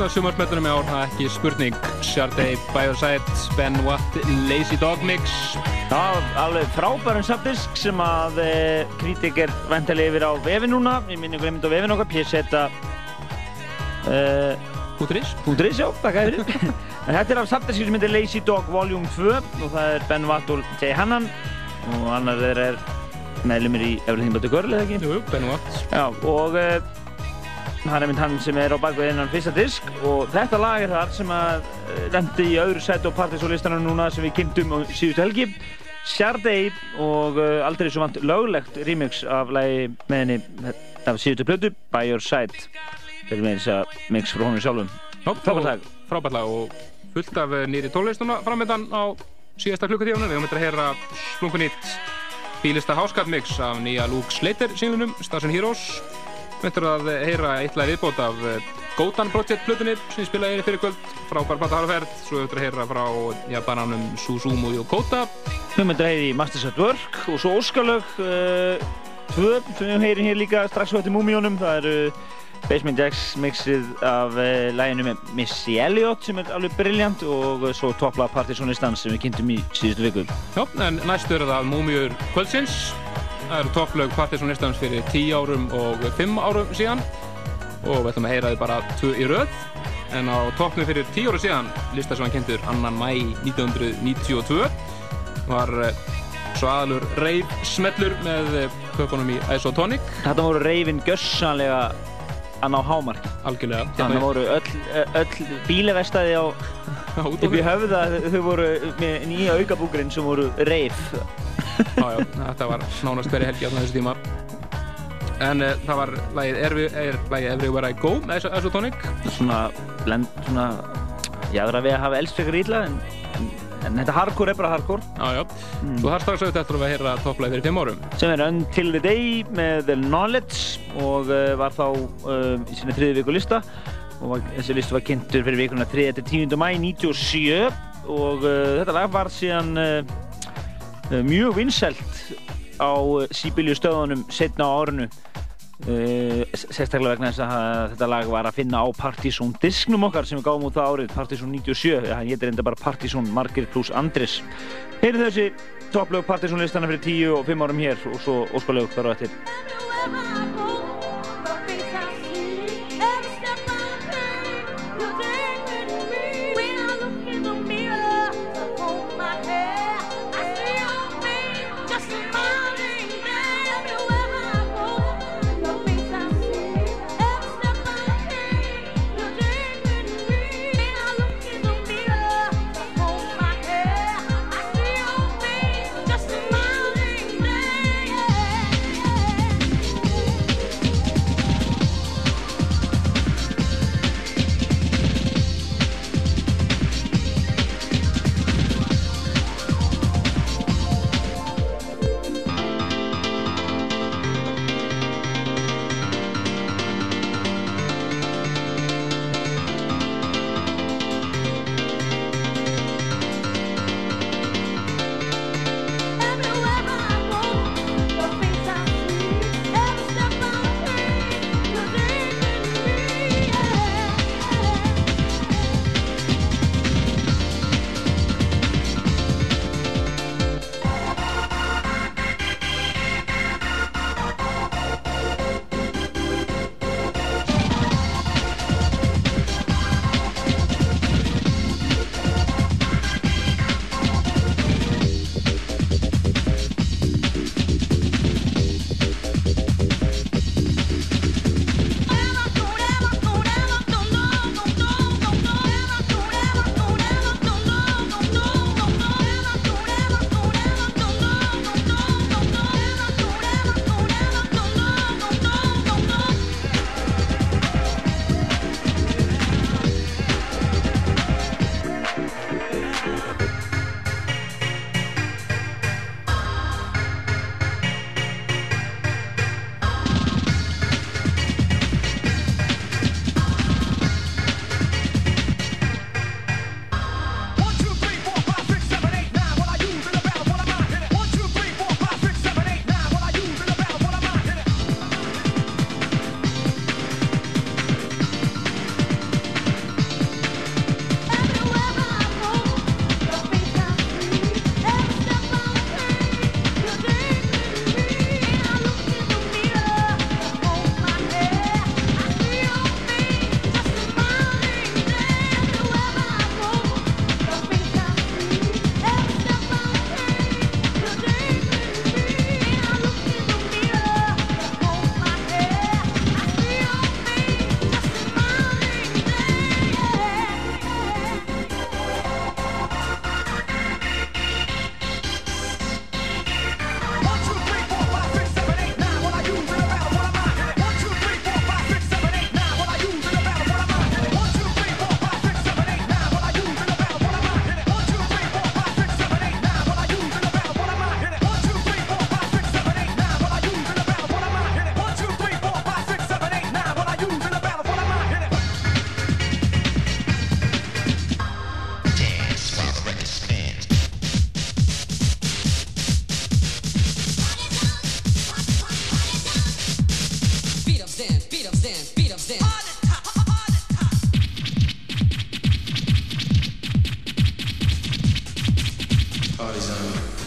Af sumarsmetunum í ár, það er ekki spurning. Sharday, Bioside, Ben Watt, Lazy Dog Mix. Já, alveg frábærum subdisk sem að e, kritik er vendilega yfir á vefin núna. Ég minni einmitt á vefin okkar, pjessetta... E, Púturis. Púturis, já, takk að þér. en þetta er af subdiski sem heitir Lazy Dog Volume 2 og það er Ben Watt og Jay Hannan og annar þeir er meðlumir í The Girl, eða ekki? Jú, Ben Watt. Já, og e, hann er mynd hann sem er á bakvið innan fyrsta disk og þetta lag er þar sem að eh, lendi í öðru set og partysólistanum núna sem við kynntum á síðustu helgi Sharday og uh, aldrei svo vant löglegt remix af lagi með henni af síðustu plötu By Your Side fyrir með þess að mix frá honum sjálfum Frábært lag. Lag og fullt af eh, nýri tólistuna framöndan á síðasta klukkutíðunum. Við höfum eitthvað að heyra splunkunýtt bílista háskapmix af nýja Luke Slater singlunum, Station Heroes. Höfum að heyra eitthvað viðbót af eh, Gotan Project plutunni sem ég spilaði í fyrir kvöld, frábær platta harferð. Svo við að heyra frá japananum Suzumu Yokota. Við höfum að heyra í Masters at Work og svo Óskalög uh, tvö sem við heyrim hér líka strax svo eftir Múmíónum. Það eru Basement Jacks mixið af uh, læginu með Missy Elliott sem er alveg brilljant og uh, svo toppla Partisanistans sem við kynntum í síðustu viku. Já, en næstu er það Múmiur kvöldsins. Það eru topplög Partisanistans fyrir 10 árum og 5 árum síðan og við ætlum að heyra þið bara tvö í röð. En á toppnum fyrir 10 árum síðan, lista sem hann kynntur annan mæ 1992, var uh, svo aðalur reif smellur með uh, köpunum í Isotonic. Þetta voru reifin gössanlega að ná hámarki. Algjörlega. Þannig voru öll, öll bílevestæði á upp í höfða, þau voru með nýja aukabúkurinn sem voru reif. Já, já, þetta var nánast hverja helgi á þessu tíma. En uh, það var lagið Every, er, lagið Everywhere I Go með Isotonic. Svona, blend, svona, ég aðra við að hafa elst fyrir ítla, en, en, en þetta hardcore er bara hardcore. Já, já. Mm. Svo þar strax auðvitað eftir að heyra topplæði fyrir 5 árum. Sem er Until the Day með The Knowledge og uh, var þá uh, í sinni þriði viku lista. Og var, þessi listu var kynntur fyrir vikunna 3. til 10. mæ 97 og þetta lag var síðan mjög vinsælt á Sibíliu stöðunum setna á árinu uh, sérstaklega vegna þess að þetta lag var að finna á Partizón disknum okkar sem við gáum út það árið Partizón 97, það héttir enda bara Partizón Margir plus Andris Heyrðu þessi topplög Partizón listana fyrir 10 og 5 árum hér og svo óskalög þar á eftir autism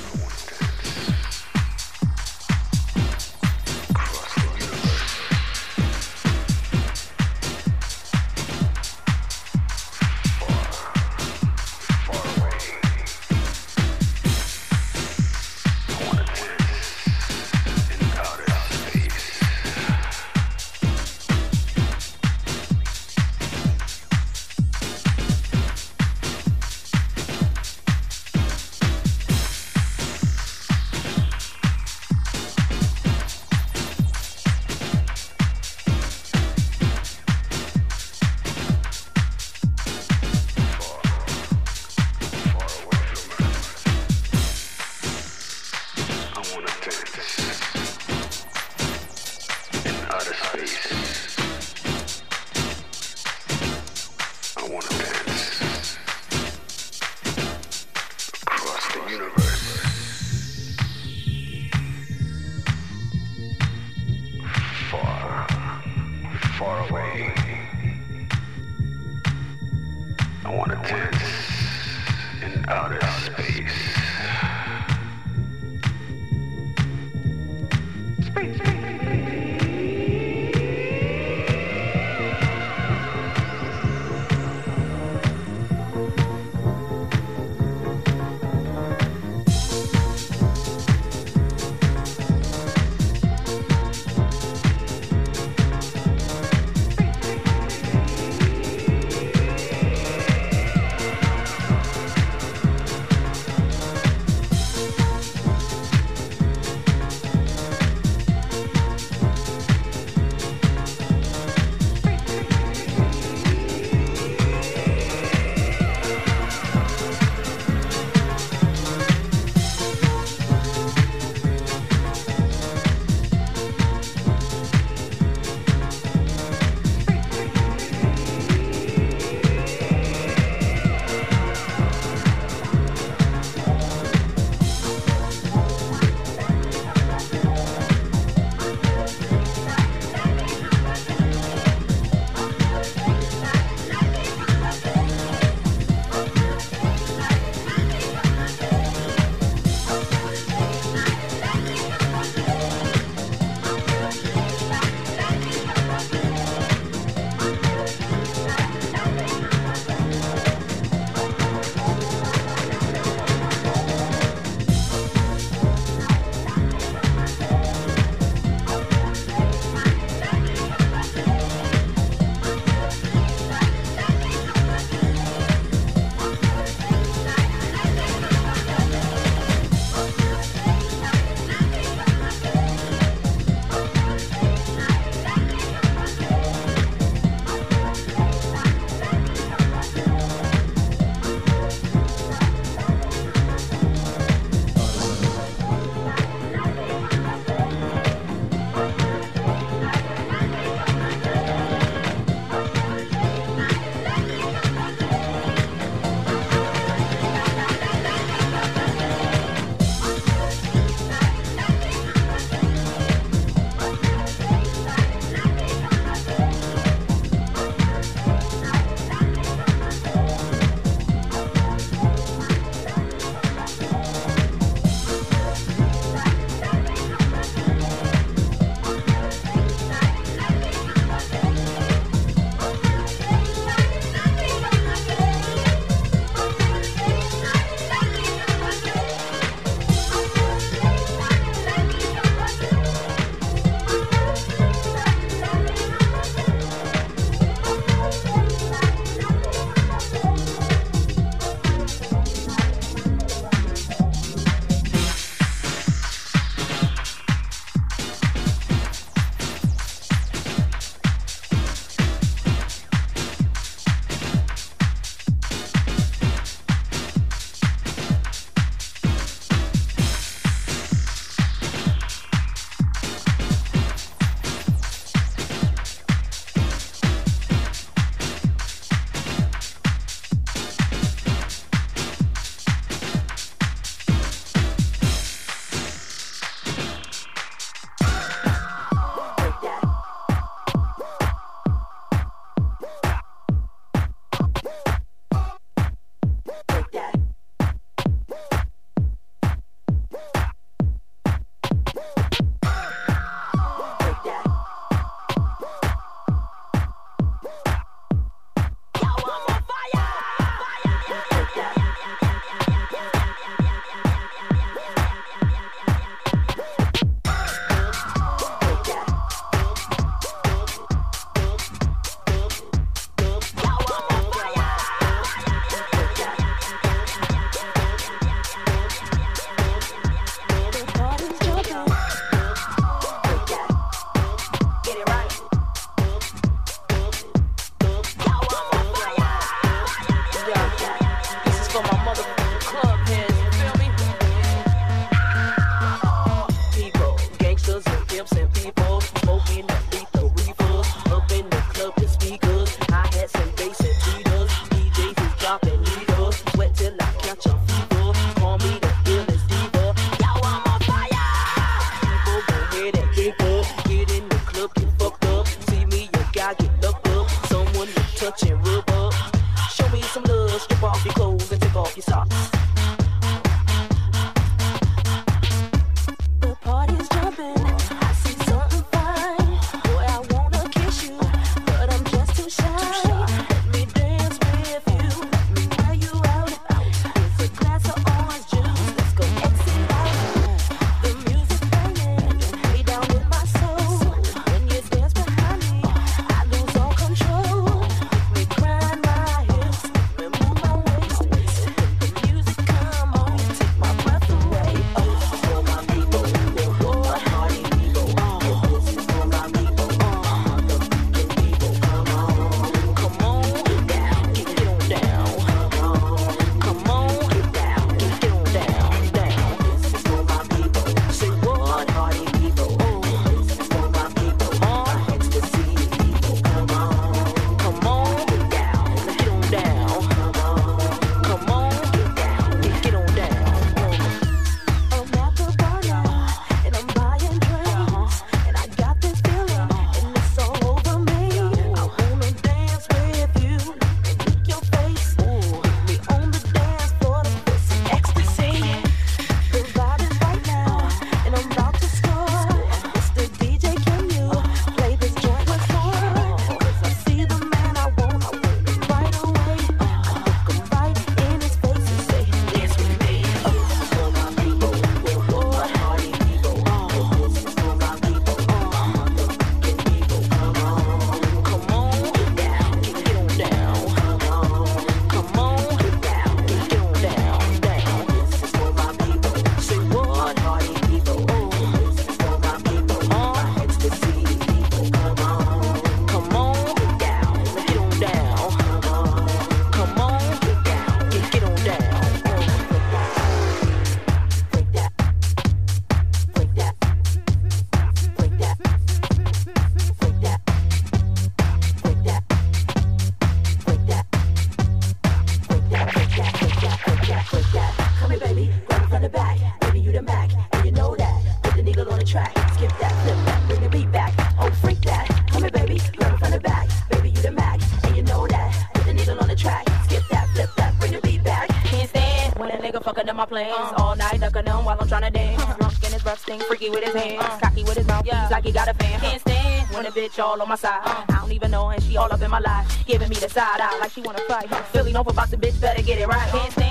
fucking up my plans. All night ducking them while I'm trying to dance. Uh-huh. Drunk in his rough sting, freaky with his hands. Uh-huh. Cocky with his mouth, he's like he got a fan. Can't stand when a bitch all on my side. Uh-huh. I don't even know, and she all up in my life. Giving me the side eye like she wanna fight. Philly, no about the bitch, better get it right. Can't stand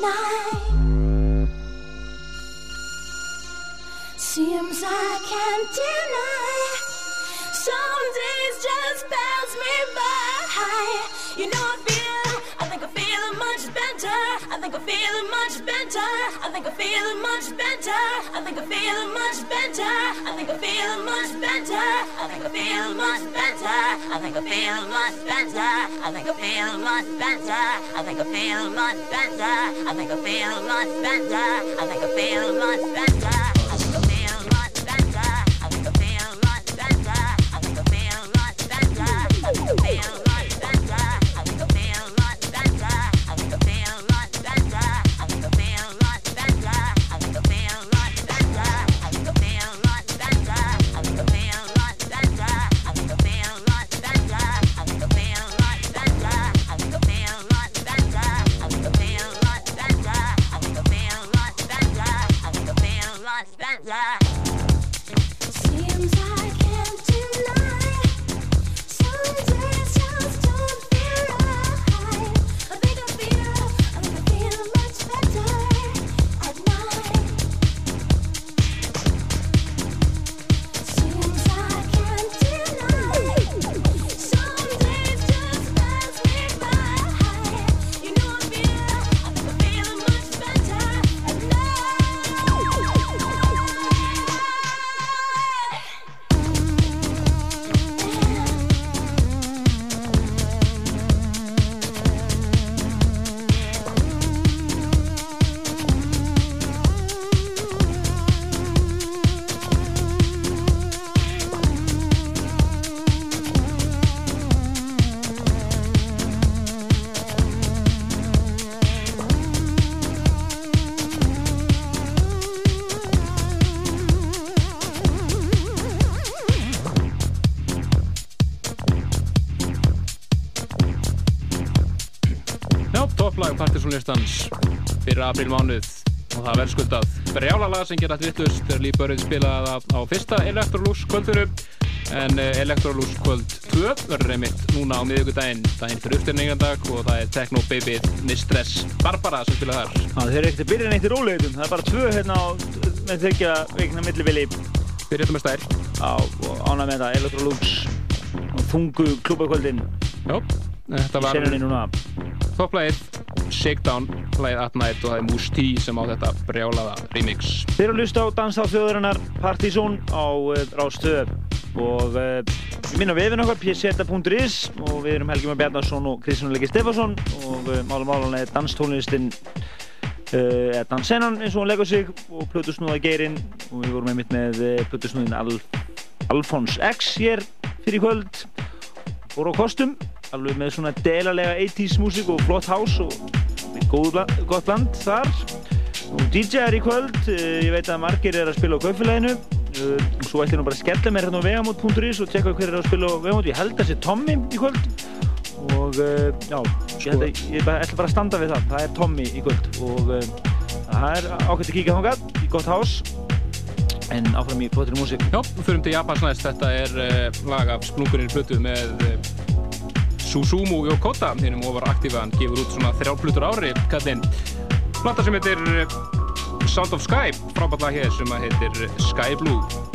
night. Seems I can't deny. Some days just pass me by. You know I feel, I think I'm feeling much better. I think I'm feeling much better. I think I'm feeling much better. I think I'm feeling much better. I think I'm feeling much better. I think I'm feeling much better. I think I'm feeling much better. I think I'm feeling much better. I think I'm feeling much better. I make a feel much better. I make a feel dansónlistans fyrir aprilmánuð og það verður skuldað brjálalag sem gera drittlust þegar Líbörið spilaði það á fyrsta Electrolux kvöldinu en eh, Electrolux kvöld 2 verður einmitt núna á miðugudaginn daginn fyrir uppstyrningandag og það er Techno Baby Mistress Barbara sem spila þar. Þeir eru ekkert að byrja neitt í róleitum, það er bara tvö hérna á, með þykja veikna millivili. Byrja þetta með stær. Já, og ánað með þetta, Electrolux og þungu klúbakvöldin. Já, þetta var... Topplægið, Shakedown, lægið At Night og það er Moose T sem á þetta brjálaða remix. Þeir eru að hlusta á Dans á þjóðurinnar Partizón á uh, Rástöð. Og við minna vefin okkar pseta.is og við erum Helgi Már Bjarnarsson og Kristján Legi Stefansson og uh, málum álanlega er danstónlistin uh, eða dansennan eins og hún leggur sig og Plutusnúða Geirinn. Og við vorum einmitt með Plutusnúðin Al Alfons X hér fyrir kvöld. Voru á kostum alveg með svona delalega 80's músík og flott house og góð, gott bland þar. Og DJ er í kvöld uh, ég veit að margir er að spila á kaupfélaginu. Uh, svo ætti nú bara að skella mér hérna á vegamót.is og tjekka hver er að spila á vegamót ég held að það sé Tommy í kvöld. Og uh, já, ég, held að, ég ætla bara að standa við það. Það er Tommy í kvöld. Og það er ákveðt að kíkja þangað í gott house. En áfram í flottri músík. Já, við förum til Japans næst. Þetta er uh, lag af splunkunir plötu með uh, Susumu Yokota, hinnum ofar aktífa. Hann gefur út svona á ári, kallinn. Plata sem heitir uh, Sound of Sky, frábært lag hér sem heitir Sky Blue.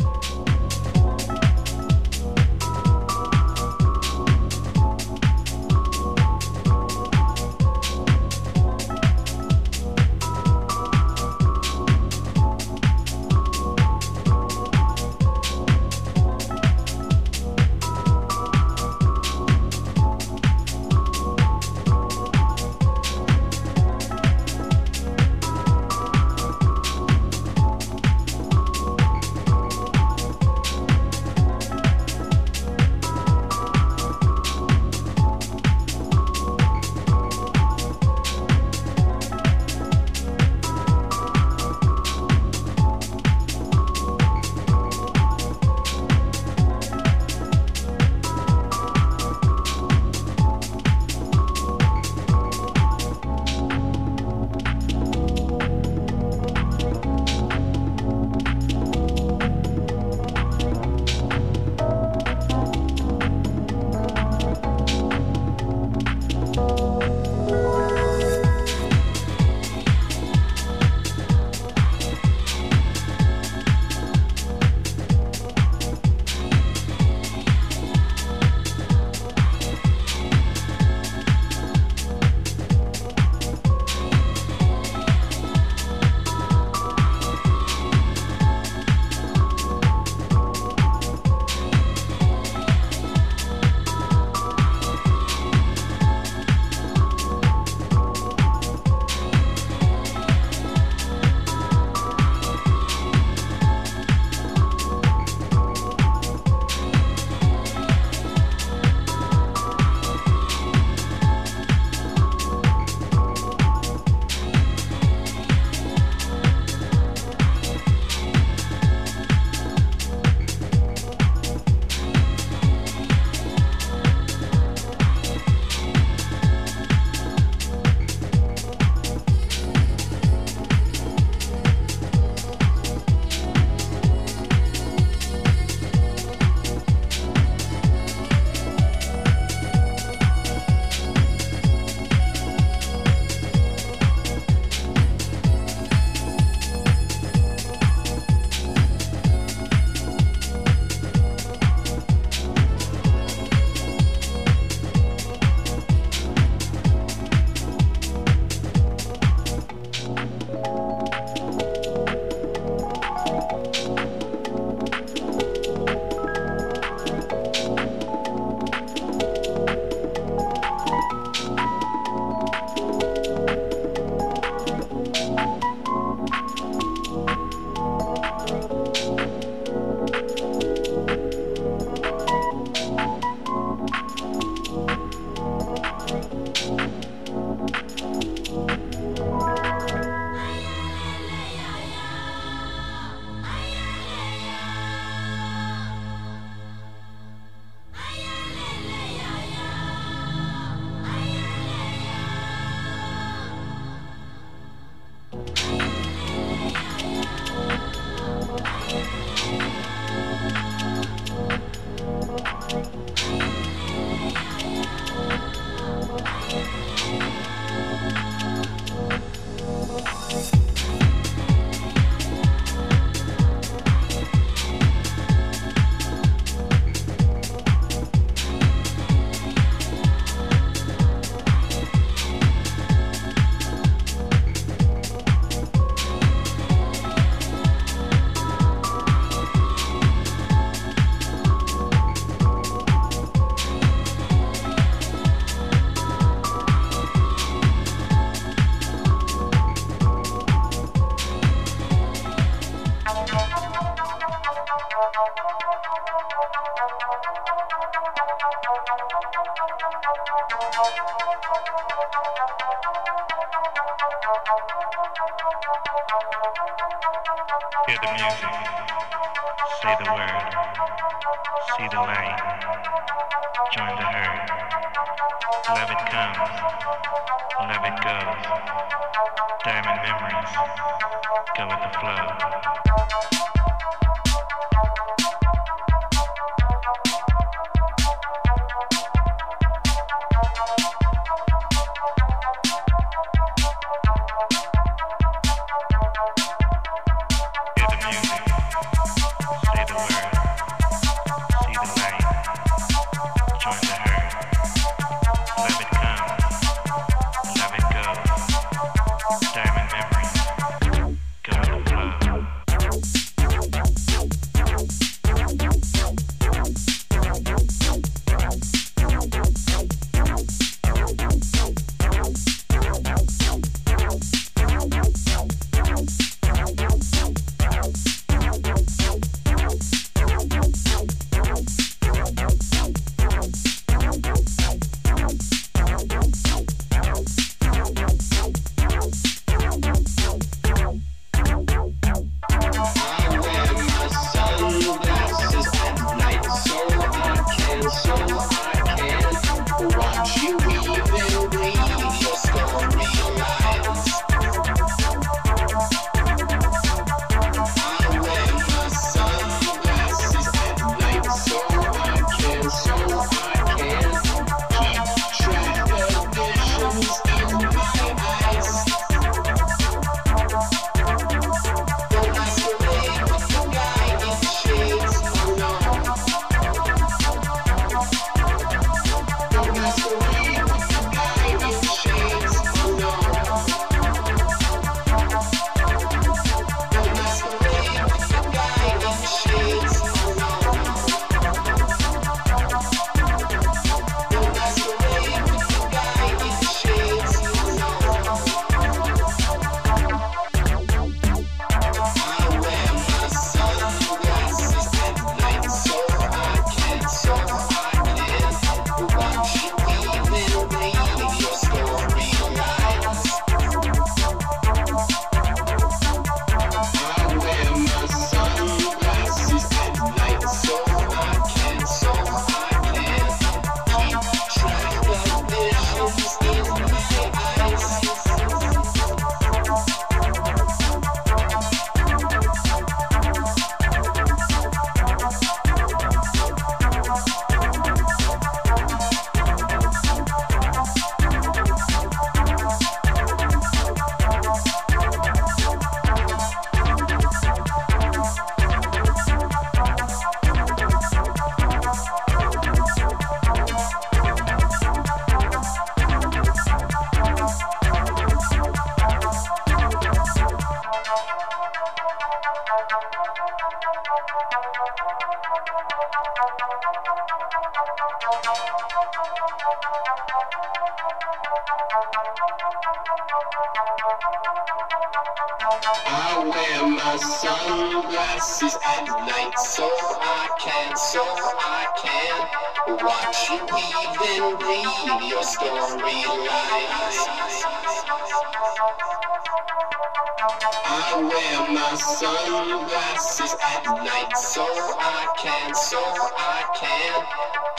I wear my sunglasses at night so I can, so I can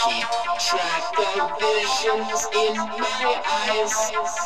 keep track of visions in my eyes.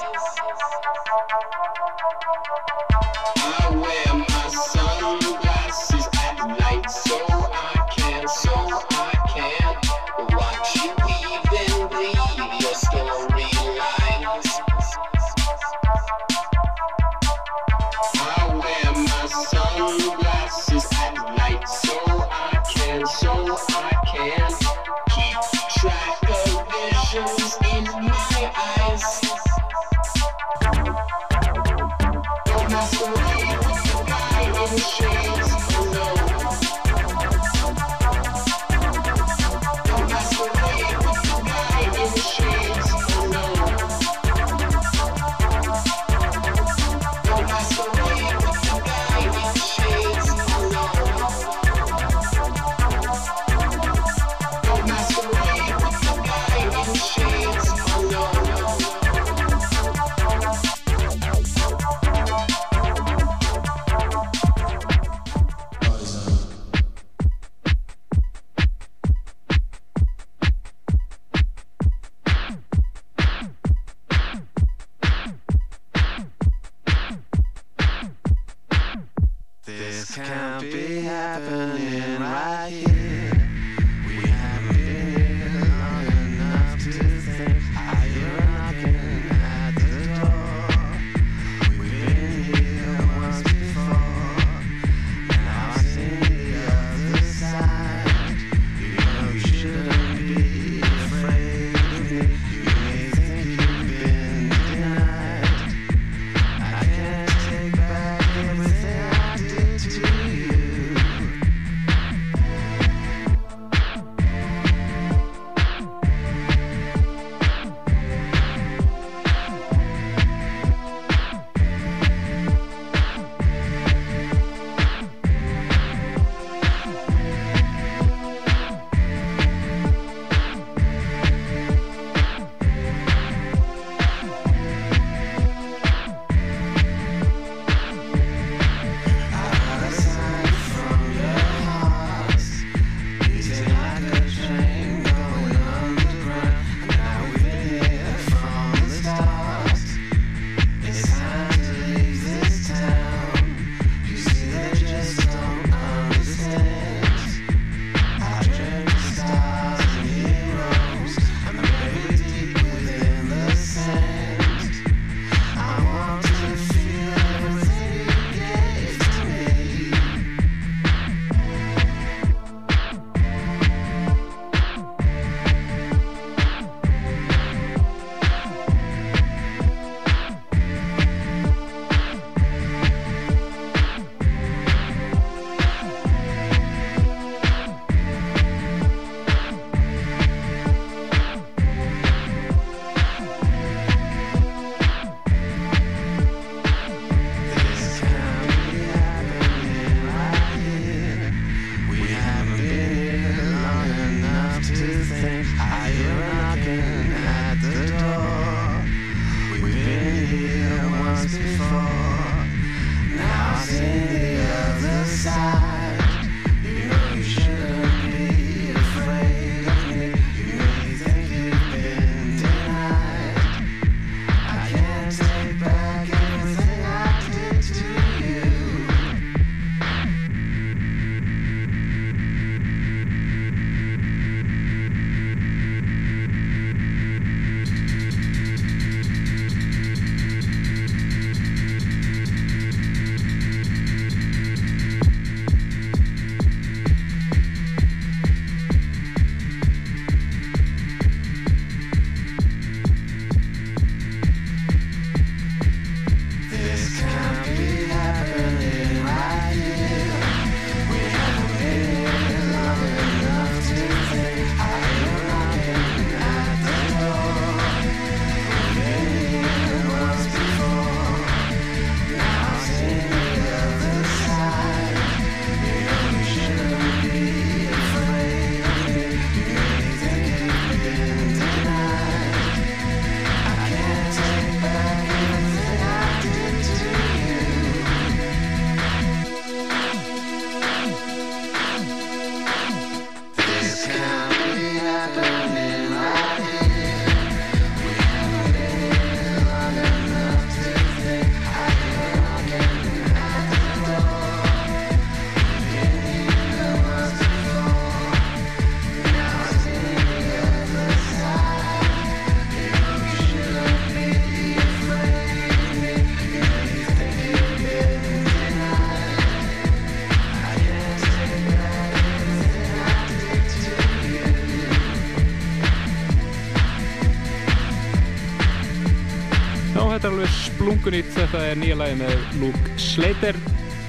Splungunýtt, þetta er nýja lagi með Luke Slater,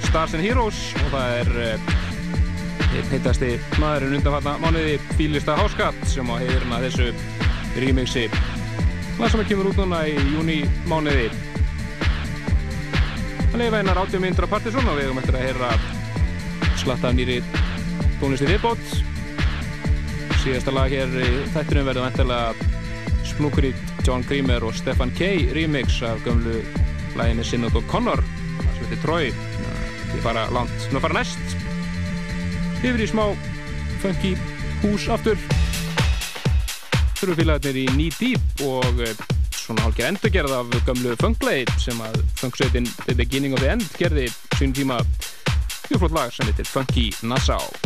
Stars and Heroes og það er uh, einn heitasti maðurinn undanfarna mánuði Fílista Háskatt sem á heiðurna þessu remixi það sem kemur út núna í júni mánuði Það leifa einar 80 myndra Partiðsson og við hefum eftir að heyra slatta nýri tónlisti viðbót síðasta lag hér í þættinum verður vantilega Splunkunýtt John Creamer og Stefan K. remix af gömlu læginni Sinnot og Connor sem heitir Troy. Ég fara langt, nú fara næst. Yfir í smá funky hús aftur. Þurfum félagarnir í Knee Deep og eh, svona hálfgerð endurgerð af gömlu funklegi sem að funksveitin The Beginning of the End gerði sín tíma. Mjög flott lag sem heitir Funky Nassau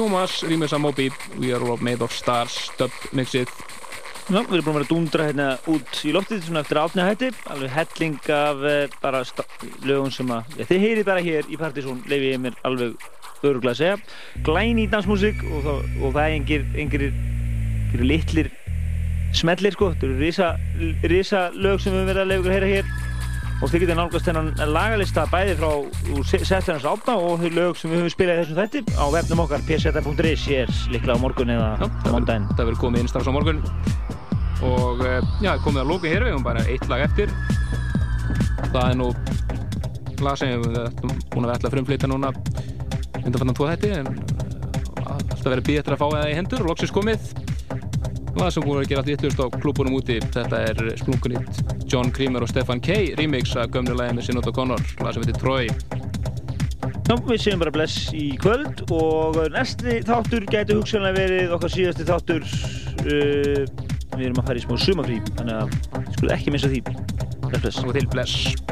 Rýmis að Moby We are all made of stars, dub mixið. Já, við erum búin að vera að dundra hérna út í loftið svona eftir átni hætti, alveg helling af eh, bara lögum sem að, ja, þið heyrið bara hér í Partizón, leifi ég mér alveg öruglega að segja. Glæni í dansmúsík og, og það er engir, engir, engir litlir smellir sko, þetta eru risa, risa lög sem við verið að leifa ykkur að heyra hér og þið getur nálgast þennan lagalista bæði frá úr se- settu hans átna og þau lög sem við höfum spilað í þessum þætti á vefnum okkar pseta.is hér líklega á morgun eða á mándaginn. Það verður komið inn strax á morgun. Og eh, já, komið að lóku hér við höfum bara eitt lag eftir. Það er nú lag sem við ætlum að vera alltaf frumflýta núna undanfannan tvo þætti en eh, alltaf verið býð eftir að fá það í hendur. Og loksins komið. Lag sem búin að gera allt vittlust á klúbunum úti þetta er splunkunýtt John Creamer og Stefan K remix að gömlu lagi með Sinot O'Connor lag sem heitir Troy. Já, við séum bara bless í kvöld og næsti þáttur gæti hugsanlega verið okkar síðasti þáttur uh, við erum að fara í smá sumafrí þannig að skuðu ekki missa því. Bless bless